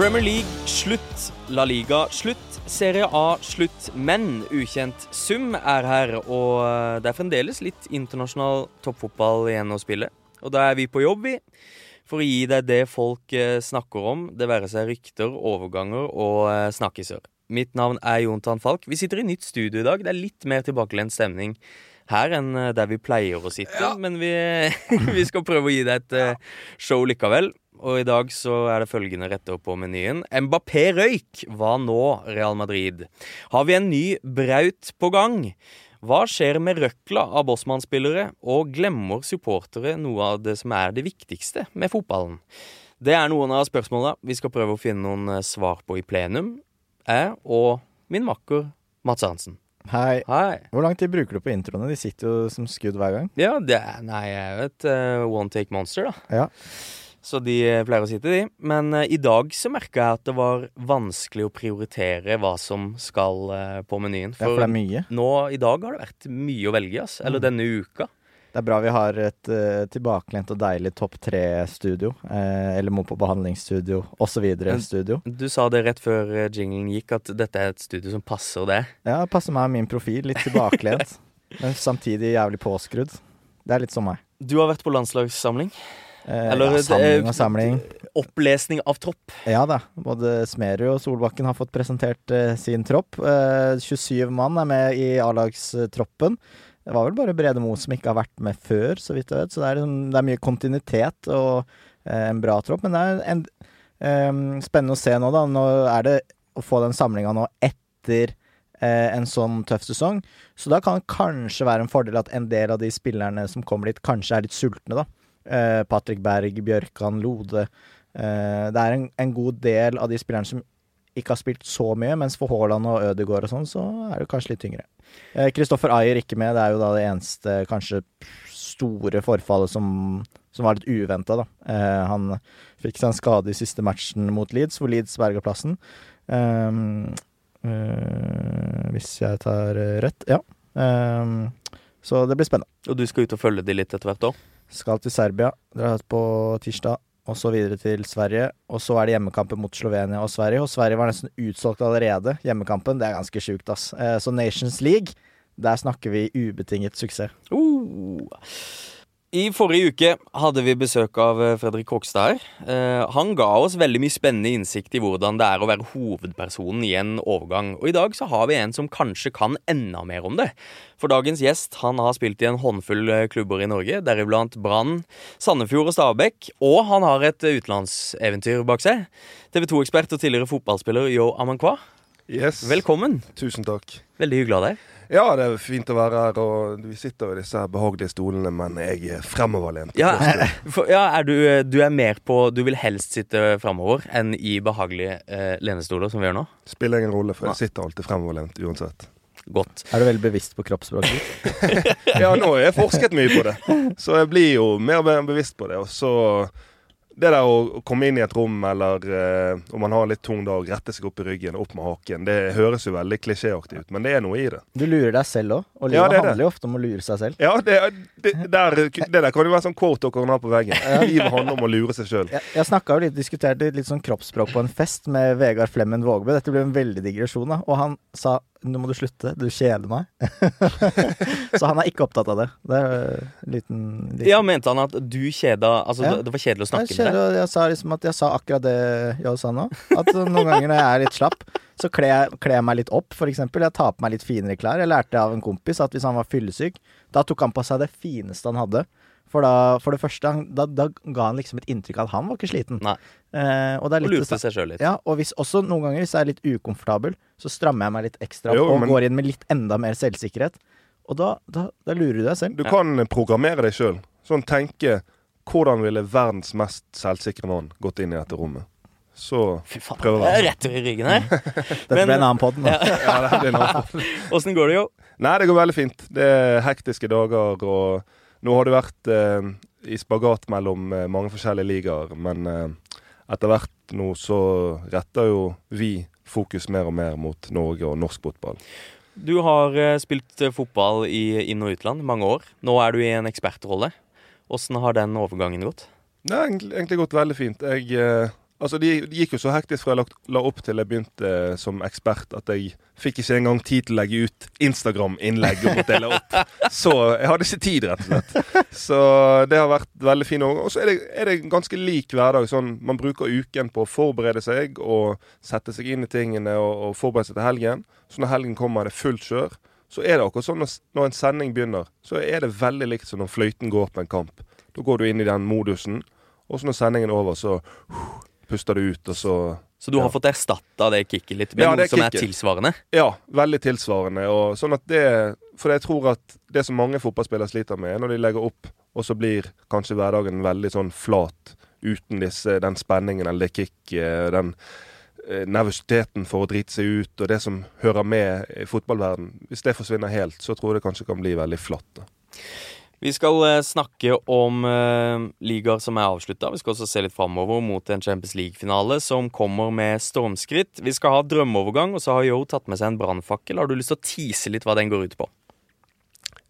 Premier League slutt, La Liga slutt, Serie A slutt. Men ukjent sum er her, og eh, det er fremdeles litt internasjonal toppfotball igjen å spille. Og da er vi på jobb, vi. For å gi deg det folk eh, snakker om, det være seg rykter, overganger og eh, snakkiser. Mitt navn er Jontan Falk. Vi sitter i nytt studio i dag. Det er litt mer tilbakelent stemning her enn der vi pleier å sitte. Ja. Men vi, vi skal prøve å gi deg et show likevel. Og i dag så er det følgende retter på menyen. Mbappé røyk. Hva nå, Real Madrid? Har vi en ny Braut på gang? Hva skjer med røkla av Bossmann-spillere, og glemmer supportere noe av det som er det viktigste med fotballen? Det er noen av spørsmåla vi skal prøve å finne noen eh, svar på i plenum. Jeg og min makker Mats Arntzen. Hei. Hei. Hvor lang tid bruker du på introene? De sitter jo som skudd hver gang. Ja, det er, nei, jeg er jo et uh, one take monster, da. Ja. Så de eh, pleier å si til de. Men uh, i dag så merka jeg at det var vanskelig å prioritere hva som skal uh, på menyen. Ja, for det er mye. nå i dag har det vært mye å velge, ass. Eller Mm. denne uka. Det er bra vi har et uh, tilbakelent og deilig topp tre-studio. Eh, eller må på behandlingsstudio osv. Studio. Du sa det rett før jinglen gikk, at dette er et studio som passer det. Ja, det passer meg og min profil. Litt tilbakelent, men samtidig jævlig påskrudd. Det er litt som meg. Du har vært på landslagssamling. Eh, Eller, ja, samling eh, og samling. Opplesning av tropp. Ja da. Både Smerud og Solbakken har fått presentert eh, sin tropp. Eh, 27 mann er med i A-lagstroppen. Det var vel bare Brede Moe som ikke har vært med før, så vidt jeg vet. Så det er, liksom- det er mye kontinuitet og eh, en bra tropp. Men det er en, eh, spennende å se nå, da. Nå er det å få den samlinga nå etter en sånn tøff sesong. Så da kan det kanskje være en fordel at en del av de spillerne som kommer dit, kanskje er litt sultne, da. Eh, Patrick Berg, Bjørkan, Lode. Eh, det er en, en god del av de spillerne som ikke har spilt så mye, mens for Haaland og Ødegaard og sånn, så er det kanskje litt tyngre. Kristoffer Ayer ikke med, det er jo da det eneste kanskje store forfallet som, som var litt uventa, da. Eh, han fikk seg en skade i siste matchen mot Leeds, hvor Leeds berga plassen. Eh, hvis jeg tar eh, rett, ja. Så det blir spennende. Og du skal ut og følge de litt etter hvert år. Skal til Serbia, drar på tirsdag, og så videre til Sverige. Og så er det hjemmekampen mot Slovenia og Sverige, og Sverige var nesten utsolgt allerede. Hjemmekampen, det er ganske sjukt, ass. Eh, Så Nations League, der snakker vi ubetinget suksess. Uh. I forrige uke hadde vi besøk av eh, Fredrik Krokstad her. Eh, han ga oss veldig mye spennende innsikt i hvordan det er å være hovedpersonen i en overgang. Og i dag så har vi en som kanskje kan enda mer om det. For dagens gjest han har spilt i en håndfull eh, klubber i Norge, deriblant Brann, Sandefjord og Stabæk. Og han har et utenlandseventyr bak seg. TV 2-ekspert og tidligere fotballspiller Yo Amankwa. Yes. Velkommen. Tusen takk. Veldig hyggelig av deg. Ja, det er fint å være her. Og vi sitter ved disse behagelige stolene, men jeg er fremoverlent. Ja, for, ja er du, du er mer på Du vil helst sitte fremover enn i behagelige eh, lenestoler, som vi gjør nå? Spiller ingen rolle, for jeg sitter alltid fremoverlent uansett. Godt. Er du veldig bevisst på kroppsspråket ditt? Ja, nå har jeg forsket mye på det, så jeg blir jo mer og mer bevisst på det. Og så det der å komme inn i et rom, eller eh, om man har en litt tung dag, rette seg opp i ryggen, opp med haken, det høres jo veldig klisjéaktig ut, men det er noe i det. Du lurer deg selv òg, og livet det handler det. jo ofte om å lure seg selv. Ja, det, det, der, det der kan jo være sånn quote dere kan ha på veggen. Livet handler om å lure seg sjøl. Jeg, jeg snakka jo litt, diskuterte litt sånn kroppsspråk på en fest med Vegard Flemmen Vågbø. Dette ble en veldig digresjon, da. Og han sa nå må du slutte, du kjeder meg. så han er ikke opptatt av det. Det er en liten, liten Ja, mente han at du kjeda Altså, Ja. det- var kjedelig å snakke med deg? jeg sa liksom at jeg sa akkurat det jeg sa nå. At noen ganger når jeg er litt slapp, så kler jeg, kler jeg meg litt opp, for eksempel. Jeg tar på meg litt finere klær. Jeg lærte av en kompis at hvis han var fyllesyk, da tok han på seg det fineste han hadde. For, da, for det første, han, da, da ga han liksom et inntrykk av at han var ikke sliten. Nei. Eh, og det er Og lurte seg sjøl litt. Ja, og hvis også noen ganger hvis jeg er litt ukomfortabel, så strammer jeg meg litt ekstra opp Jo, og men- går inn med litt enda mer selvsikkerhet. Og da, da, da lurer du deg selv. Du kan programmere deg sjøl. Sånn tenke hvordan ville verdens mest selvsikre mann gått inn i dette rommet? Så Fy faen, Prøv å det er rett i ryggen her. Dette ble en annen pod. nå. Ja. ja, det blir noe. Åssen går det, jo? Nei, det går veldig fint. Det er hektiske dager, og nå har det vært eh, i spagat mellom eh, mange forskjellige ligaer, men eh, etter hvert nå så retter jo vi fokus mer og mer mot Norge og norsk fotball. Du har eh, spilt eh, fotball i inn- og utland mange år. Nå er du i en ekspertrolle. Åssen har den overgangen gått? Det har egentlig, egentlig gått veldig fint. Jeg eh, Altså, det de gikk jo så hektisk fra jeg la, la opp til jeg begynte eh, som ekspert, at jeg fikk ikke engang tid til å legge ut Instagram-innlegg og måtte dele opp. Så jeg hadde ikke tid, rett og slett. Så det har vært veldig fin overgang. Og så er er det ganske lik hverdag. Sånn, man bruker uken på å forberede seg og sette seg inn i tingene og, og forberede seg til helgen. Så når helgen kommer, er det fullt kjør. Så er det akkurat sånn når en sending begynner, så er det veldig likt som når fløyten går på en kamp. Da går du inn i den modusen, og så når sendingen er over, så puster du ut, og så Så du har Ja. fått erstatta det kicket litt med Ja, noe som er tilsvarende? Ja, veldig tilsvarende. Og sånn at det For jeg tror at det som mange fotballspillere sliter med, er når de legger opp, og så blir kanskje hverdagen veldig sånn flat uten disse, den spenningen eller det kicket, den eh, nervøsiteten for å drite seg ut og det som hører med i fotballverden. Hvis det forsvinner helt, så tror jeg det kanskje kan bli veldig flatt. Da. Vi skal eh, snakke om uh, ligaer som er avslutta. Vi skal også se litt framover mot en Champions League-finale som kommer med stormskritt. Vi skal ha drømmeovergang, og så har Yo tatt med seg en brannfakkel. Har du lyst til å tease litt hva den går ut på?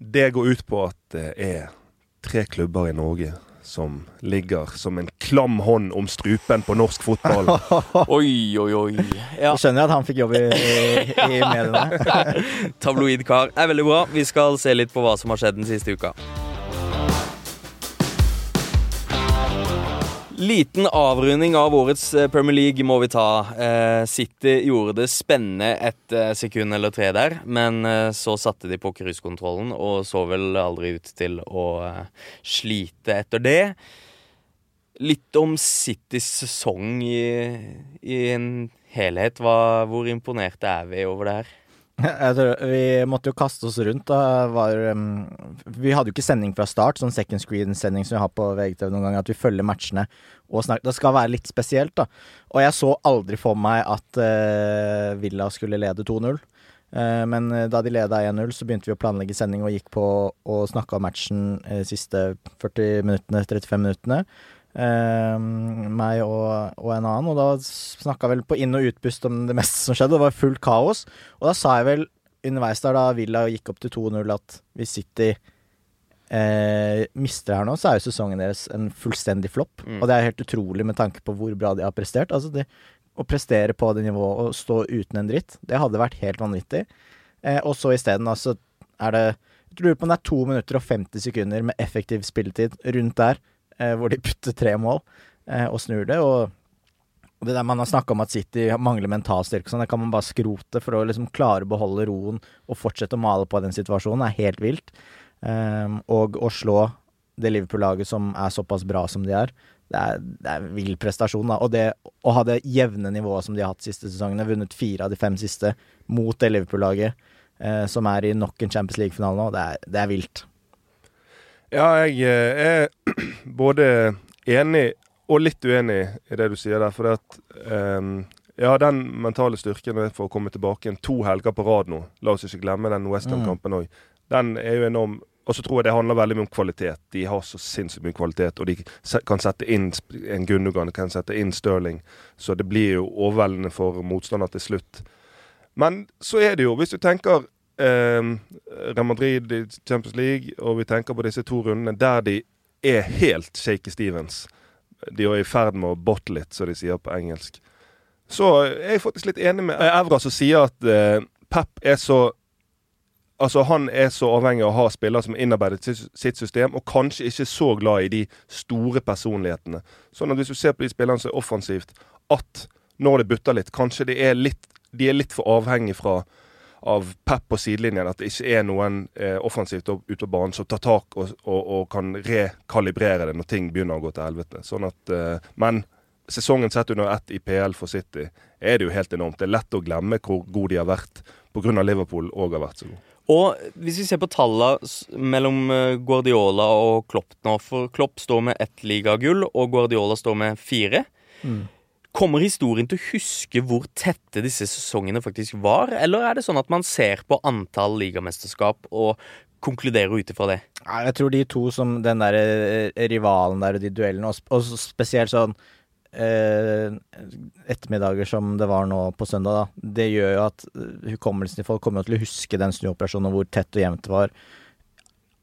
Det går ut på at det er tre klubber i Norge som ligger som en klam hånd om strupen på norsk fotball. Oi, oi, oi. Ja, Jeg skjønner at han fikk jobb i, i, i mediene. Tabloid kar er veldig bra. Vi skal se litt på hva som har skjedd den siste uka. Liten avrunding av årets eh, Premier League må vi ta. Eh, City gjorde det spennende et eh, sekund eller tre der, men så satte de på cruisekontrollen og så vel aldri ut til å slite etter det. Litt om Citys sesong i, i en helhet. Hva, hvor imponerte er vi over det her? Jeg tror, vi måtte jo kaste oss rundt. Da var, um, vi hadde jo ikke sending fra start, sånn second screen-sending som vi har på VGTV noen ganger, at vi følger matchene og snakker. Det skal være litt spesielt, da. Og jeg så aldri for meg at uh, Villa skulle lede 2-0. Uh, men uh, da de leda 1-0, så begynte vi å planlegge sending og gikk på og snakka om matchen de siste 40 minuttene, 35 minuttene. Eh, meg og, og en annen, og da snakka vel på inn- og utpust om det meste som skjedde. Det var fullt kaos. Og da sa jeg vel underveis der, da Villa gikk opp til 2-0, at hvis City eh, mister her nå, så er jo sesongen deres en fullstendig flopp. Mm. Og det er helt utrolig med tanke på hvor bra de har prestert. Altså det, Å prestere på det nivået og stå uten en dritt, det hadde vært helt vanvittig. Eh, og så isteden, altså, er det Jeg lurer på om det er to minutter og 50 sekunder med effektiv spilletid rundt der, hvor de putter tre mål eh, og snur det. og det der man har snakka om at City mangler mental styrke, sånn, det kan man bare skrote for å liksom klare å beholde roen og fortsette å male på den situasjonen, er helt vilt. Ehm, og å slå det Liverpool-laget som er såpass bra som de er, det er, det er vill prestasjon. da. Og det å ha det jevne nivået som de har hatt siste sesongene, vunnet fire av de fem siste mot det Liverpool-laget eh, som er i nok en Champions League-finale nå, det er, det er vilt. Ja, jeg eh, er både enig og litt uenig i det du sier der. For at um, Ja, den mentale styrken for å komme tilbake igjen to helger på rad nå. La oss ikke glemme den Westham-kampen òg. Den er jo enorm. Og så tror jeg det handler veldig mye om kvalitet. De har så sinnssykt mye kvalitet, og de kan sette inn en Gundogan, kan sette inn Sterling. Så det blir jo overveldende for motstander til slutt. Men så er det jo, hvis du tenker Real Madrid i Champions League, og vi tenker på disse to rundene der de er helt shaky Stevens. De er i ferd med å bottle it, som de sier på engelsk. Så er faktisk litt enig med Evra som sier at eh, Pep er så Altså Han er så avhengig av å ha spillere som innarbeidet sitt system, og kanskje ikke så glad i de store personlighetene. Sånn at hvis du ser på de spillerne som er offensivt, at når det butter litt, kanskje de er litt, de er litt for avhengig fra av Pep på sidelinjen. At det ikke er noen eh, offensivt ute på banen som tar tak og, og, og kan rekalibrere det når ting begynner å gå til helvete. Sånn at, eh, men sesongen sett under ett i PL for City er det jo helt enormt. Det er lett å glemme hvor god de har vært pga. Liverpool òg har vært så god. Og hvis vi ser på tallene mellom eh, Guardiola og Klopp nå, for Klopp står med ett ligagull, og Guardiola står med fire. Kommer historien til å huske hvor tette disse sesongene faktisk var, eller er det sånn at man ser på antall ligamesterskap og konkluderer ut ifra det? Jeg tror de to som den der eh, rivalen der og de duellene, og, spesielt sånn eh, ettermiddager som det var nå på søndag, da, det gjør jo at eh, hukommelsen til folk kommer til å huske den snuoperasjonen og hvor tett og jevnt det var.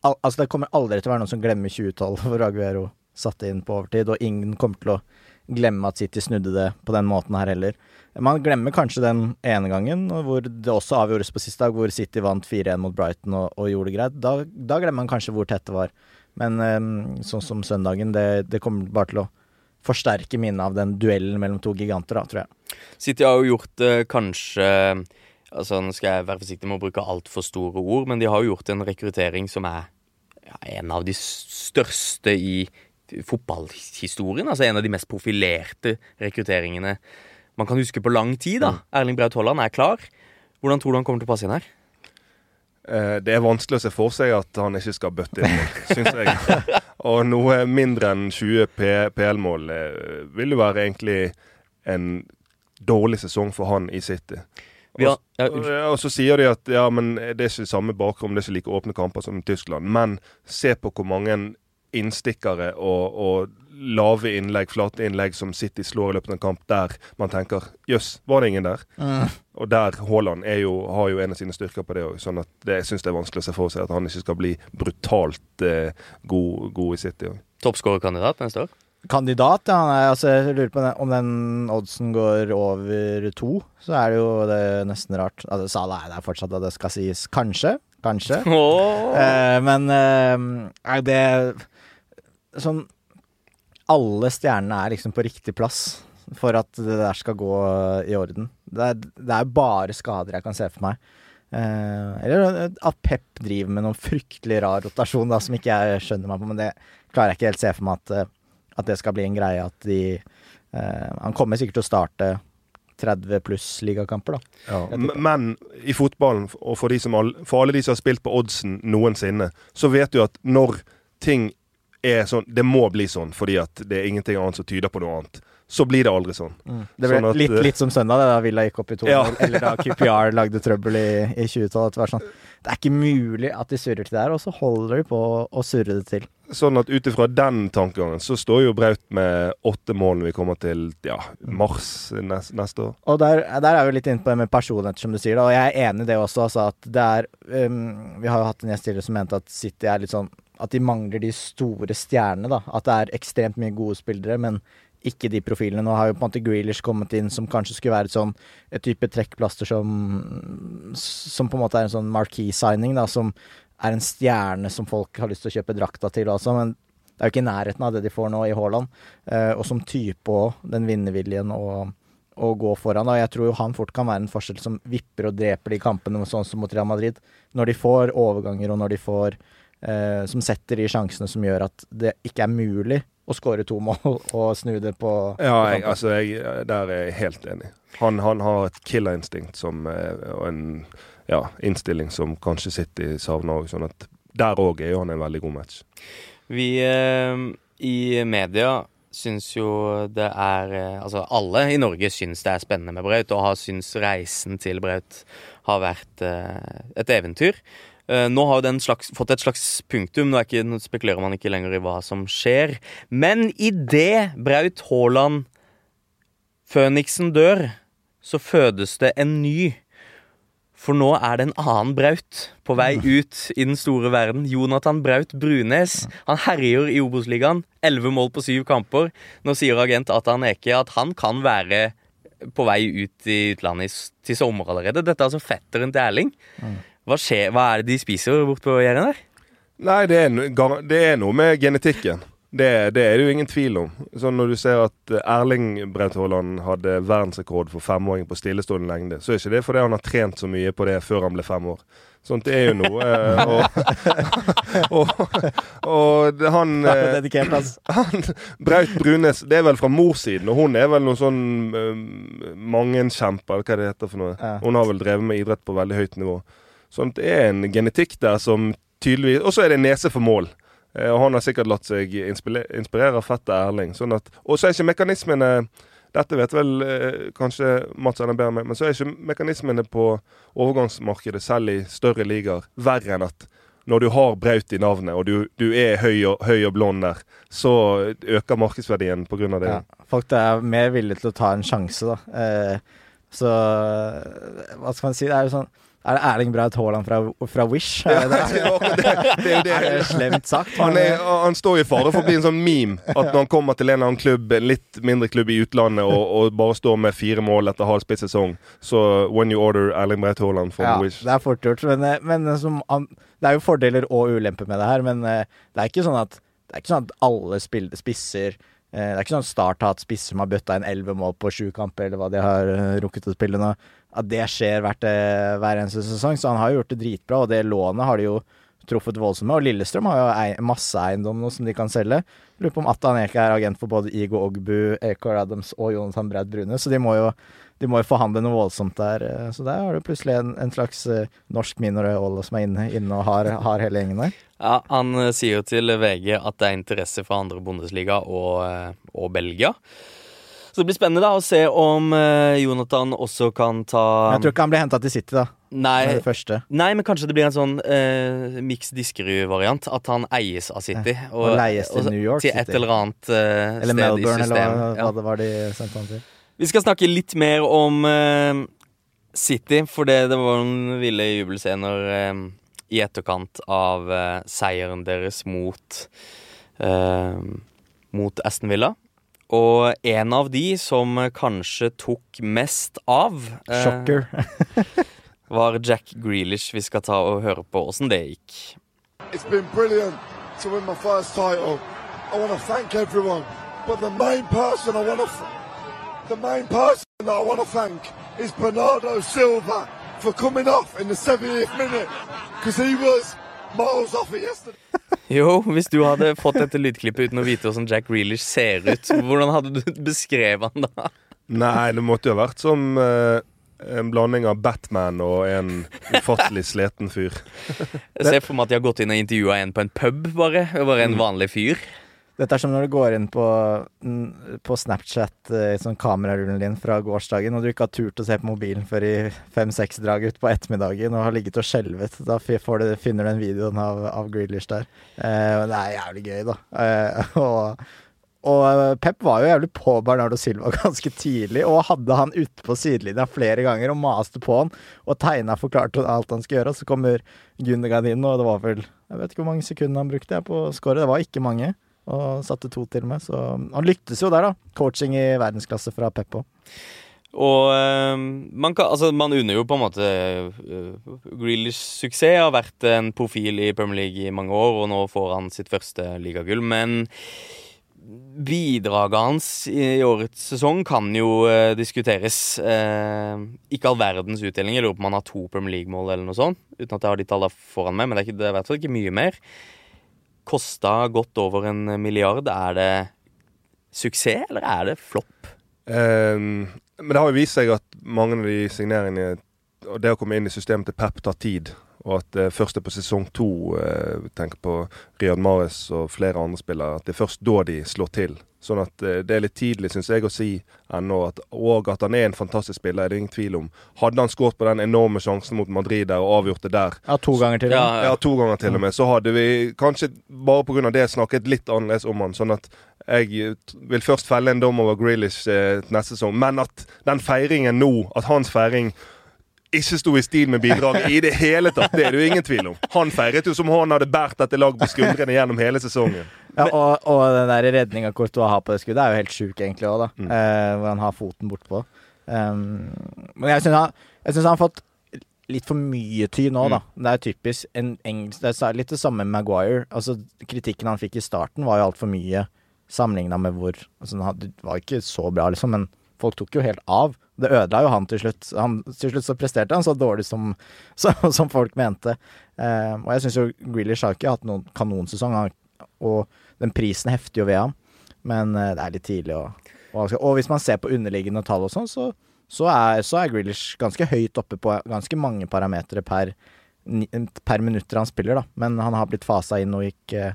Al altså Det kommer aldri til å være noen som glemmer 2012 hvor Aguero satte inn på overtid, og ingen kommer til å glemme at City snudde det på den måten her heller. Man glemmer kanskje den ene gangen hvor det også avgjordes på siste dag, hvor City vant 4-1 mot Brighton og, og, gjorde det greit. Da, da, glemmer man kanskje hvor tett det var. Men um, sånn som søndagen, det, det, kommer bare til å forsterke minnet av den duellen mellom to giganter, da, tror jeg. City har jo gjort uh, kanskje Altså, Nå skal jeg være forsiktig med å bruke altfor store ord, men de har jo gjort en rekruttering som er ja, en av de største i fotballhistorien. Altså en av de mest profilerte rekrutteringene man kan huske på lang tid. da. Mm. Erling Braut Haaland er klar. Hvordan tror du han kommer til å passe inn her? Eh, det er vanskelig å se for seg at han ikke skal bøtte inn, syns jeg. Og noe mindre enn 20 PL-mål eh, vil jo være egentlig en dårlig sesong for han i City. Og, ja, ja, og, så sier de at ja, men det er ikke samme bakrom, det er ikke like åpne kamper som i Tyskland. Men se på hvor mange innstikkere og, og lave innlegg, flate innlegg som City slår i løpet av en kamp, der man tenker jøss, var det ingen der? Mm. Og der Haaland jo, har jo en av sine styrker på det òg. Sånn at det, jeg syns det er vanskelig å se for seg at han ikke skal bli brutalt eh, god, god, i City òg. Toppskårerkandidat neste år? Kandidat, ja. Altså, jeg lurer på om den oddsen går over to, så er det jo det nesten rart. Altså, Sala er der fortsatt, og det skal sies kanskje. Kanskje. Oh. Eh, men eh, det Sånn alle stjernene er liksom på riktig plass for at det der skal gå i orden. Det er, det er bare skader jeg kan se for meg. Eh, eller at Pep driver med noen fryktelig rar rotasjon da, som ikke jeg skjønner meg på, men det klarer jeg ikke helt se for meg at, eh, at det skal bli en greie at de eh, Han kommer sikkert til å starte 30 pluss ligakamper, da. Ja, men i fotballen, og for, de all, for alle de som har spilt på oddsen noensinne, så vet du at når ting er sånn Det må bli sånn, fordi at det er ingenting annet som tyder på noe annet. Så blir det aldri sånn. Mm. Det ble sånn at, litt, eh, litt, som søndag, da Villa gikk opp i to ja. eller da QPR lagde trøbbel i, i 2012. Det, sånn, det er ikke mulig at de surrer til det her, og så holder de på å surre det til. Sånn at ut ifra den tankegangen så står jo Braut med åtte mål når vi kommer til ja, mars neste, neste år. Og der, der, er vi litt inne på det med personlighet, som du sier. Da. Og jeg er enig i det også. Altså, at det er um, Vi har jo hatt en gjest tidligere som mente at City er litt sånn at de mangler de store stjernene. da, At det er ekstremt mye gode spillere, men ikke de profilene. Nå har jo på en måte Grealish kommet inn som kanskje skulle være et sånn et type trekkplaster som Som på en måte er en sånn marquee-signing, da, som er en stjerne som folk har lyst til å kjøpe drakta til også, men det er jo ikke i nærheten av det de får nå i Haaland. Eh, og som type òg, den vinnerviljen og, å gå foran. Og jeg tror jo han fort kan være en forskjell som vipper og dreper de kampene, sånn som mot Real Madrid. Når de får overganger, og når de får eh, som setter de sjansene som gjør at det ikke er mulig å skåre to mål og snu det på Ja, jeg, altså, jeg, der er jeg helt enig. Han, han har et killerinstinkt som, eh, og en ja, innstilling som kanskje City savner òg. Sånn at der òg er jo han en veldig god match. Vi eh, i media syns jo det er eh, Altså alle i Norge syns det er spennende med Braut, og har syns reisen til Braut har vært eh, et eventyr. Uh, nå har den slags, fått et slags punktum. Nå, ikke, nå, spekulerer man ikke lenger i hva som skjer. Men idet Braut Haaland, Føniksen, dør, så fødes det en ny. For nå er det en annen Braut på vei ut i den store verden. Jonathan Braut Brunes. Han herjer i Obos-ligaen. Elleve mål på syv kamper. Nå sier agent Atan Eke at han kan være på vei ut i utlandet til sommer allerede. Dette er altså fetteren til Erling. Mm. Hva, skjer, hva er det de spiser borte på Jæren der? Nei, det er, det er, noe med genetikken. Det, det, er det jo ingen tvil om. Sånn Når du ser at Erling Braut Haaland hadde verdensrekord for femåring på stillestående lengde, så er ikke det fordi han har trent så mye på det før han ble fem år. Sånt det er jo noe. Og, og, og, og han, altså. han Braut Brunes Det er vel fra morssiden, og hun er vel noen sånn mangekjemper, eller hva det heter for noe. Hun har vel drevet med idrett på veldig høyt nivå. Sånn at det er en genetikk der som tydeligvis Og så er det nese for mål. Eh, og han har sikkert latt seg inspirere av fettet Erling. Sånn at, og så er ikke mekanismene Dette vet vel eh, kanskje Mats enda bedre med, men så er ikke mekanismene på overgangsmarkedet, selv i større ligaer, verre enn at når du har Braut i navnet, og du, du er høy og, høy og, blond der, så øker markedsverdien pga. det. Ja, folk er mer villige til å ta en sjanse, da. Eh, så hva skal man si? Det er jo sånn Er det Erling Braut Haaland fra, fra Wish? Ja, det, det det. Er jo slemt sagt? Han, er, han står i fare for å bli en sånn meme. At når han kommer til en eller annen klubb, en litt mindre klubb i utlandet, og, og bare står med fire mål etter halv spilt sesong, så when you order Erling Braut Haaland from ja, Wish det er fort gjort. Men, eh, men som, det er jo fordeler og ulemper med det her. Men eh, det er ikke sånn at, det ikke sånn at alle spisser eh, Det er ikke sånn Start har hatt spisser som har bøtta inn elleve mål på sju kamper, eller hva de har eh, rukket å spille nå. At det skjer hvert, eh, hver eneste sesong. Så han har jo gjort det dritbra, og det lånet har de jo truffet voldsomt med. Og Lillestrøm har jo ei- masse eiendom nå som de kan selge. Lurer på om Atan Eke er agent for både Igo Ogbu, Acor Adams og Jonathan Braut Brune, så de må jo de må jo forhandle noe voldsomt der. eh, Så der har du plutselig en, en slags eh, norsk Minor som er inne, inne og har, har hele gjengen der. Ja, Han sier jo til VG at det er interesse fra andre Bundesliga og, og Belgia. Så det blir spennende da å se om eh, Jonathan også kan ta Jeg tror ikke han blir henta til City, da. Nei, Med det første. nei, men kanskje det blir en sånn uh, Mix Diskerud-variant. At han eies av City. og leies til New York Til et City. eller annet eh, Eller sted i systemet. eller hva, eller hva det var de sendte han til. Vi skal snakke litt mer om eh, City, for det, det var noen ville jubelscener eh, i etterkant av eh, seieren deres mot eh, Mot Aston Villa. Og en av de som kanskje tok mest av, eh, Shocker. var Jack Grealish. Vi skal ta og høre på åssen det gikk. It's been brilliant to win my first title. I want to thank everyone, but the main person I want to, the main person that I want to thank is Bernardo Silva for coming off in the 70th minute because he was Jo, hvis du hadde fått dette lydklippet uten å vite hvordan Jack Reelish ser ut, hvordan hadde du beskrevet han da? Nei, det måtte jo ha vært som uh, en blanding av Batman og en ufattelig sliten fyr. Jeg ser for meg at de har gått inn og intervjua en på en pub, bare. Bare en vanlig fyr. Dette er som når du går inn på, på Snapchat eh, i sånn kamerarullen din fra gårsdagen, og du ikke har turt å se på mobilen før i fem-seks drag utpå ettermiddagen og har ligget og skjelvet. Da du, finner du den videoen av, av Grealish der. Eh, det er jævlig gøy, da. Eh, og, og Pep var jo jævlig på Bernardo Silva ganske tidlig, og hadde han ute på sidelinja flere ganger og maste på han og tegna forklarte alt han skulle gjøre. Og så kommer Gundergan inn, og det var vel Jeg vet ikke hvor mange sekunder han brukte jeg på scoret. Det var ikke mange og satte to til og med. Så han lyktes jo der, da. Coaching i verdensklasse fra Pep òg. Og øh, man, kan, altså, man unner jo på en måte øh, Grealish suksess. Har vært en profil i Premier League i mange år, og nå får han sitt første ligagull. Men bidraget hans i årets sesong kan jo øh, diskuteres. Ikke all verdens utdeling. Jeg lurer på om han har to Premier League-mål eller noe sånt. Uten at jeg har de tallene foran meg, men det er i hvert fall ikke mye mer. Kosta godt over en milliard. Er det suksess, eller er det flopp? Um, men det har jo vist seg at mange av de signeringene og det å komme inn i systemet til Pep tar tid. Og at det først er på sesong to, eh, vi på Riyad Mares og flere andre spillere, at det er først da de slår til. Sånn at eh, det er litt tidlig, syns jeg, å si ennå. At, og at han er en fantastisk spiller, er det ingen tvil om. Hadde han skåret på den enorme sjansen mot Madrid der og avgjort det der, Ja, to ganger til. Ja, Ja. ja, to ganger til og med. Så hadde vi kanskje bare pga. det snakket litt annerledes om han. Sånn at jeg eh, vil først felle en dom over Grealish eh, neste sesong. Men at den feiringen nå, at hans feiring ikke sto i stil med bidraget i det hele tatt, det er det jo ingen tvil om. Han feiret jo som han hadde båret dette laget på skuldrene gjennom hele sesongen. Ja, og, og den der redninga Courtois har på det skuddet, er jo helt sjuk, egentlig òg, da. Mm. Eh, hvor han har foten bortpå. Um, men jeg syns han, han har fått litt for mye ty nå, da. Det er typisk en engelsk Det er litt det samme med Maguire. Altså, kritikken han fikk i starten, var jo altfor mye sammenligna med hvor altså, Det var ikke så bra, liksom, men folk tok jo helt av. Det ødela jo han til slutt. Han, til slutt så presterte han så dårlig som, så, som folk mente. Eh, og jeg syns jo Grealish har ikke hatt noen kanonsesong, og den prisen hefter jo ved ham. Men eh, det er litt tidlig å og, og hvis man ser på underliggende tall og sånn, så, så, er, er Grealish ganske høyt oppe på ganske mange parametere per, per minutter han spiller, da. Men han har blitt fasa inn og ikke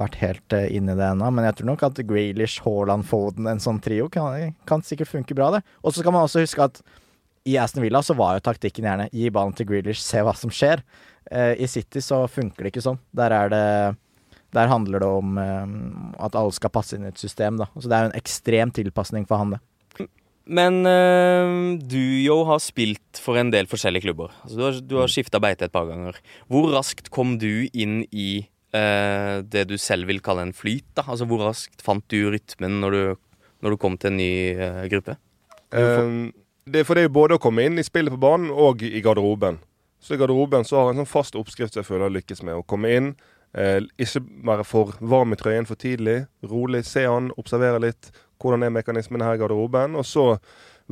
vært helt eh, inne i det ennå. Men jeg tror nok at Grealish, Haaland, Foden, en sånn trio, kan, kan sikkert funke bra, det. Og så skal man også huske at i Aston Villa så var jo taktikken gjerne gi ballen til Grealish, se hva som skjer. Eh, I City så funker det ikke sånn. Der er det Der handler det om eh, at alle skal passe inn i et system, da. Så det er jo en ekstrem tilpasning for han, det. Men eh, du jo har spilt for en del forskjellige klubber. Altså, du har, du har skifta beite et par ganger. Hvor raskt kom du inn i eh, det du selv vil kalle en flyt? da? Altså, Hvor raskt fant du rytmen når du, når du kom til en ny eh, gruppe? Um, det, er for det er både å komme inn i spillet på banen og i garderoben. Så i garderoben så har jeg en sånn fast oppskrift som jeg føler jeg lykkes med. Å komme inn, eh, ikke være for varm i trøyen for tidlig. Rolig, se han, observere litt. Hvordan er mekanismene her i garderoben? Og så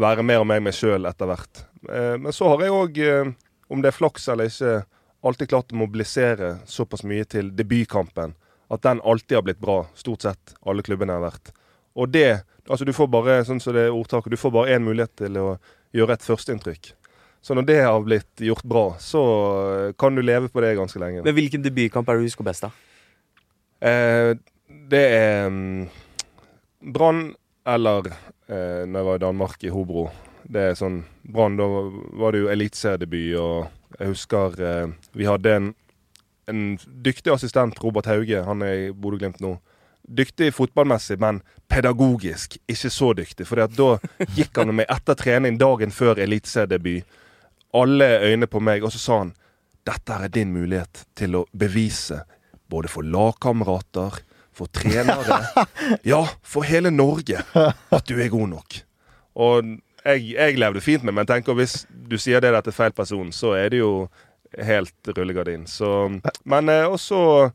være mer og mer meg sjøl etter hvert. Eh, men så har jeg òg, eh, om det er flaks eller ikke, alltid klart å mobilisere såpass mye til debutkampen at den alltid har blitt bra. Stort sett alle klubbene har vært. Og det Altså, du får bare sånn som det er ordtaket, du får bare én mulighet til å gjøre et førsteinntrykk. Så når det har blitt gjort bra, så kan du leve på det ganske lenge. Men Hvilken debutkamp er det du husker best, da? Eh, det er um, Brann eller eh, når jeg var i Danmark, i Hobro. Det er sånn Brann, da var det jo eliteseriedebut, og jeg husker eh, vi hadde en, en dyktig assistent, Robert Hauge, han er i Bodø-Glimt nå dyktig fotballmessig, men pedagogisk ikke så dyktig. For da gikk han med etter trening dagen før eliteseriedebut. Alle øyne på meg, og så sa han dette er din mulighet til å bevise, både for lagkamerater, for trenere, ja, for hele Norge, at du er god nok. Og jeg, jeg levde fint med men tenker hvis du sier det der til feil person, så er det jo helt rullegardin. Så, men eh, også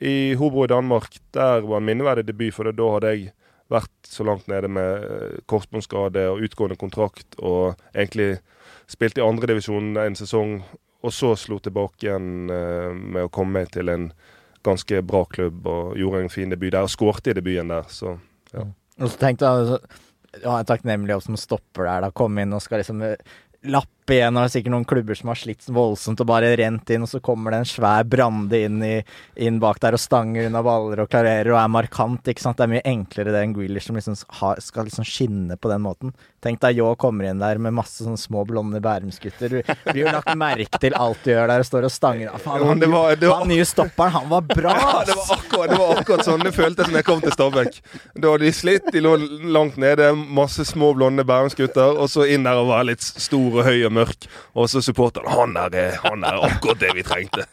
i Hobro i Danmark, der var en minneverdig debut, for da hadde jeg vært så langt nede med eh, korsbåndskade og utgående kontrakt, og egentlig spilte i andredivisjon en sesong, og så slo tilbake igjen eh, med å komme til en ganske bra klubb og gjorde en fin debut der, og skårte i debuten der, så ja. Og så tenkte jeg ja, takknemlig jobb som stopper der, da. Komme inn og skal liksom eh, lappe igjen. Og det er sikkert noen klubber som har slitt voldsomt og bare rent inn, og så kommer det en svær Brande inn, i, inn bak der og stanger unna baller og klarerer og er markant. ikke sant? Det er mye enklere det enn Grealish som liksom har, skal liksom skinne på den måten. Tenk deg Yå kommer inn der med masse sånne små blonde Bærumsgutter. Du blir jo lagt merke til alt du gjør der og står og stanger. Faen, han, var, var, han nye stopperen, han var bra! Ja, det var akkurat, det var akkurat sånn det føltes som jeg kom til Stabæk. Da de slitt, de lå langt nede, masse små blonde Bærumsgutter, og så inn der og være litt stor og høy og mørk. Og så supporteren han er, han er akkurat det vi trengte.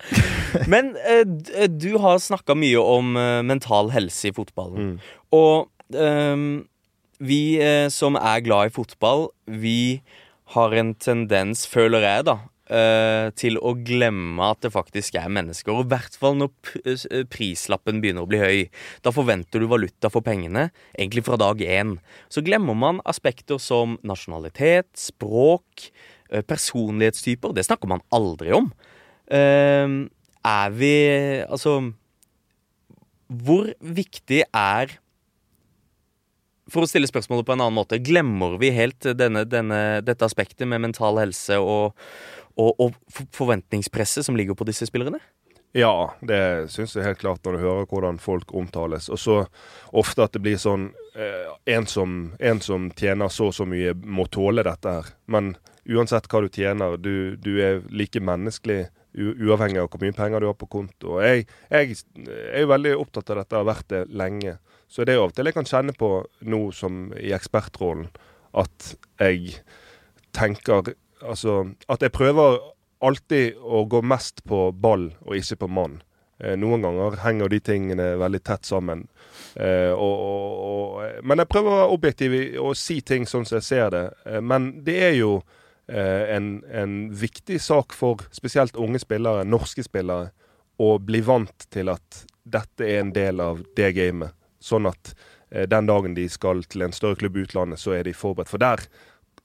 Men eh, du har snakka mye om eh, mental helse i fotballen. Mm. Og eh, vi eh, som er glad i fotball, vi har en tendens, føler jeg, da, eh, til å glemme at det faktisk er mennesker. Og i hvert fall når eh, prislappen begynner å bli høy. Da forventer du valuta for pengene, egentlig fra dag én. Så glemmer man aspekter som nasjonalitet, språk, personlighetstyper. Det snakker man aldri om. Er vi Altså Hvor viktig er for å stille spørsmålet på en annen måte, glemmer vi helt denne, denne, dette aspektet med mental helse og, og, og forventningspresset som ligger på disse spillerne? Ja, det syns jeg helt klart når du hører hvordan folk omtales. Og så ofte at det blir sånn eh, en, som, en, som, tjener så og så mye, må tåle dette her. Men uansett hva du tjener, du, du er like menneskelig uavhengig av hvor mye penger du har på konto. Jeg, jeg, jeg er jo veldig opptatt av dette, har vært det lenge. Så det er av og til jeg kan kjenne på nå som i ekspertrollen, at jeg tenker Altså at jeg prøver alltid å gå mest på ball og ikke på mann. Eh, noen ganger henger de tingene veldig tett sammen. Eh, og, og, og, men jeg prøver å være objektiv og si ting sånn som jeg ser det. Eh, men det er jo eh, en, en, viktig sak for spesielt unge spillere, norske spillere, å bli vant til at dette er en del av det gamet. Sånn at eh, den dagen de skal til en større klubb i utlandet, så er de forberedt. For der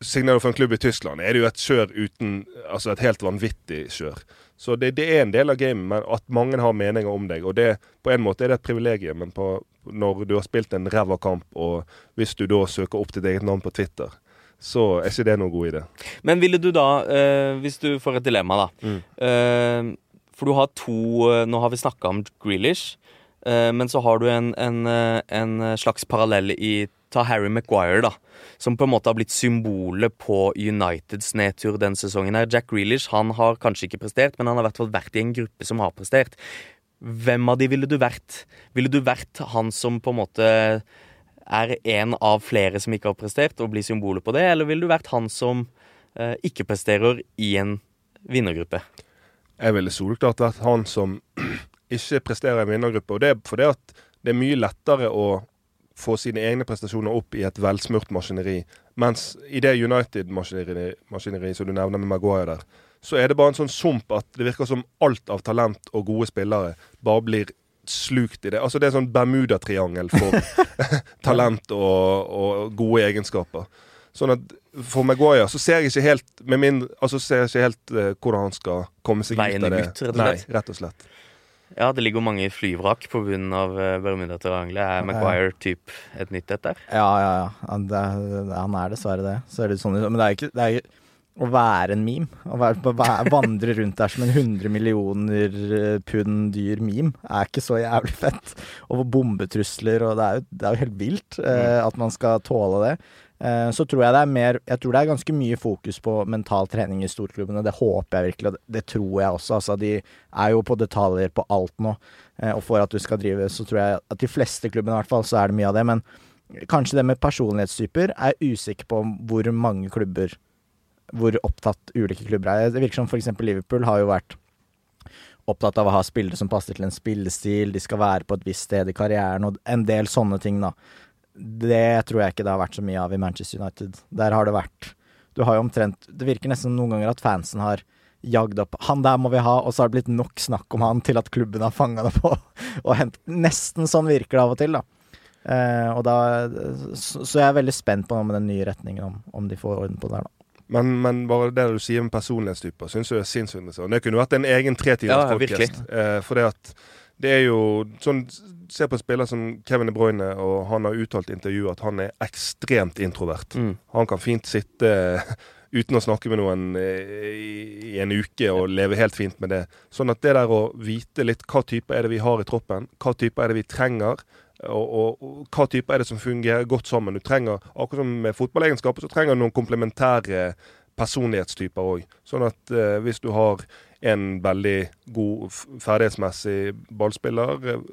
signerer for en klubb i Tyskland, er det jo et kjør uten Altså et helt vanvittig kjør. Så det, det er en del av gamet, men at mange har meninger om deg. Og det, på en måte er det et privilegium, men på, når du har spilt en ræva kamp, og hvis du da søker opp ditt eget navn på Twitter, så er ikke det noen god idé. Men ville du da, eh, hvis du får et dilemma, da mm. eh, For du har to eh, Nå har vi snakka om Grealish. Eh, men så har du en, en, eh, en slags parallell i ta Harry Maguire, da. Som på en måte har blitt symbolet på Uniteds nedtur denne sesongen. her. Jack Grealish han har kanskje ikke prestert, men han har i hvert fall vært i en gruppe som har prestert. Hvem av de ville du vært? Ville du vært han som på en måte er en av flere som ikke har prestert, og blir symbolet på det, eller ville du vært han som eh, ikke presterer i en vinnergruppe? Jeg ville soleklart vært han som ikke presterer i en vinnergruppe. Og det er fordi at det er mye lettere å få sine egne prestasjoner opp i et velsmurt maskineri. Mens i det United-maskineri som du nevner med Maguire der, så er det bare en sånn sump at det virker som alt av talent og gode spillere bare blir slukt i det. Altså Det er sånn Bermudatriangel for talent og, og, gode egenskaper. Sånn at For Maguire så ser jeg ikke helt med min, altså ser jeg ikke helt uh, hvordan han skal komme seg Veien ut av det. ut, rett og slett. Nei, rett og slett. Ja, det ligger mange flyvrak på bunnen av uh, Bermudatriangelet. Er Maguire typ et nytt et der? Ja, ja, ja. Han, det, han er dessverre det. Så er det sånn, men det er ikke, det er ikke å være en meme, å være, vandre rundt der som en 100 millioner eh, pund dyr meme, er ikke så jævlig fett. Og bombetrusler, og det er jo, det er jo helt vilt eh, mm. at man skal tåle det. Eh, så tror jeg det er mer Jeg tror det er ganske mye fokus på mental trening i storklubbene. Det håper jeg virkelig, og det, tror jeg også. Altså, de er jo på detaljer på alt nå. Eh, og for at du skal drive, så tror jeg at de fleste klubbene i hvert fall, så er det mye av det. Men kanskje det med personlighetstyper er jeg usikker på hvor mange klubber hvor opptatt ulike klubber er. Det virker som f.eks. Liverpool har jo vært opptatt av å ha spillere som passer til en spillestil, de skal være på et visst sted i karrieren, og en del sånne ting, da. Det tror jeg ikke det har vært så mye av i Manchester United. Der har det vært Du har jo omtrent Det virker nesten noen ganger at fansen har jagd opp 'Han der må vi ha', og så har det blitt nok snakk om han til at klubben har fanga det på og hentet Nesten sånn virker det av og til, da. Eh, og da så, så, jeg er veldig spent på noe med den nye retningen, om, om de får orden på det her, da. Men, men, bare det du sier med personlighetstyper, syns jeg er sinnssykt interessant. Det kunne vært en egen tretimers ja. Eh, for det at det er jo sånn Se på en spiller som Kevin De Bruyne, og han har uttalt i intervjuet at han er ekstremt introvert. Mm. Han kan fint sitte uten å snakke med noen eh, i, i, en uke og leve helt fint med det. Sånn at det der å vite litt hva type er det vi har i troppen, hva type er det vi trenger, og, og, og, hva type er det som fungerer godt sammen. Du trenger, Akkurat som med fotballegenskaper, så trenger du noen komplementære personlighetstyper òg. Sånn at eh, hvis du har en veldig god ferdighetsmessig ballspiller eh,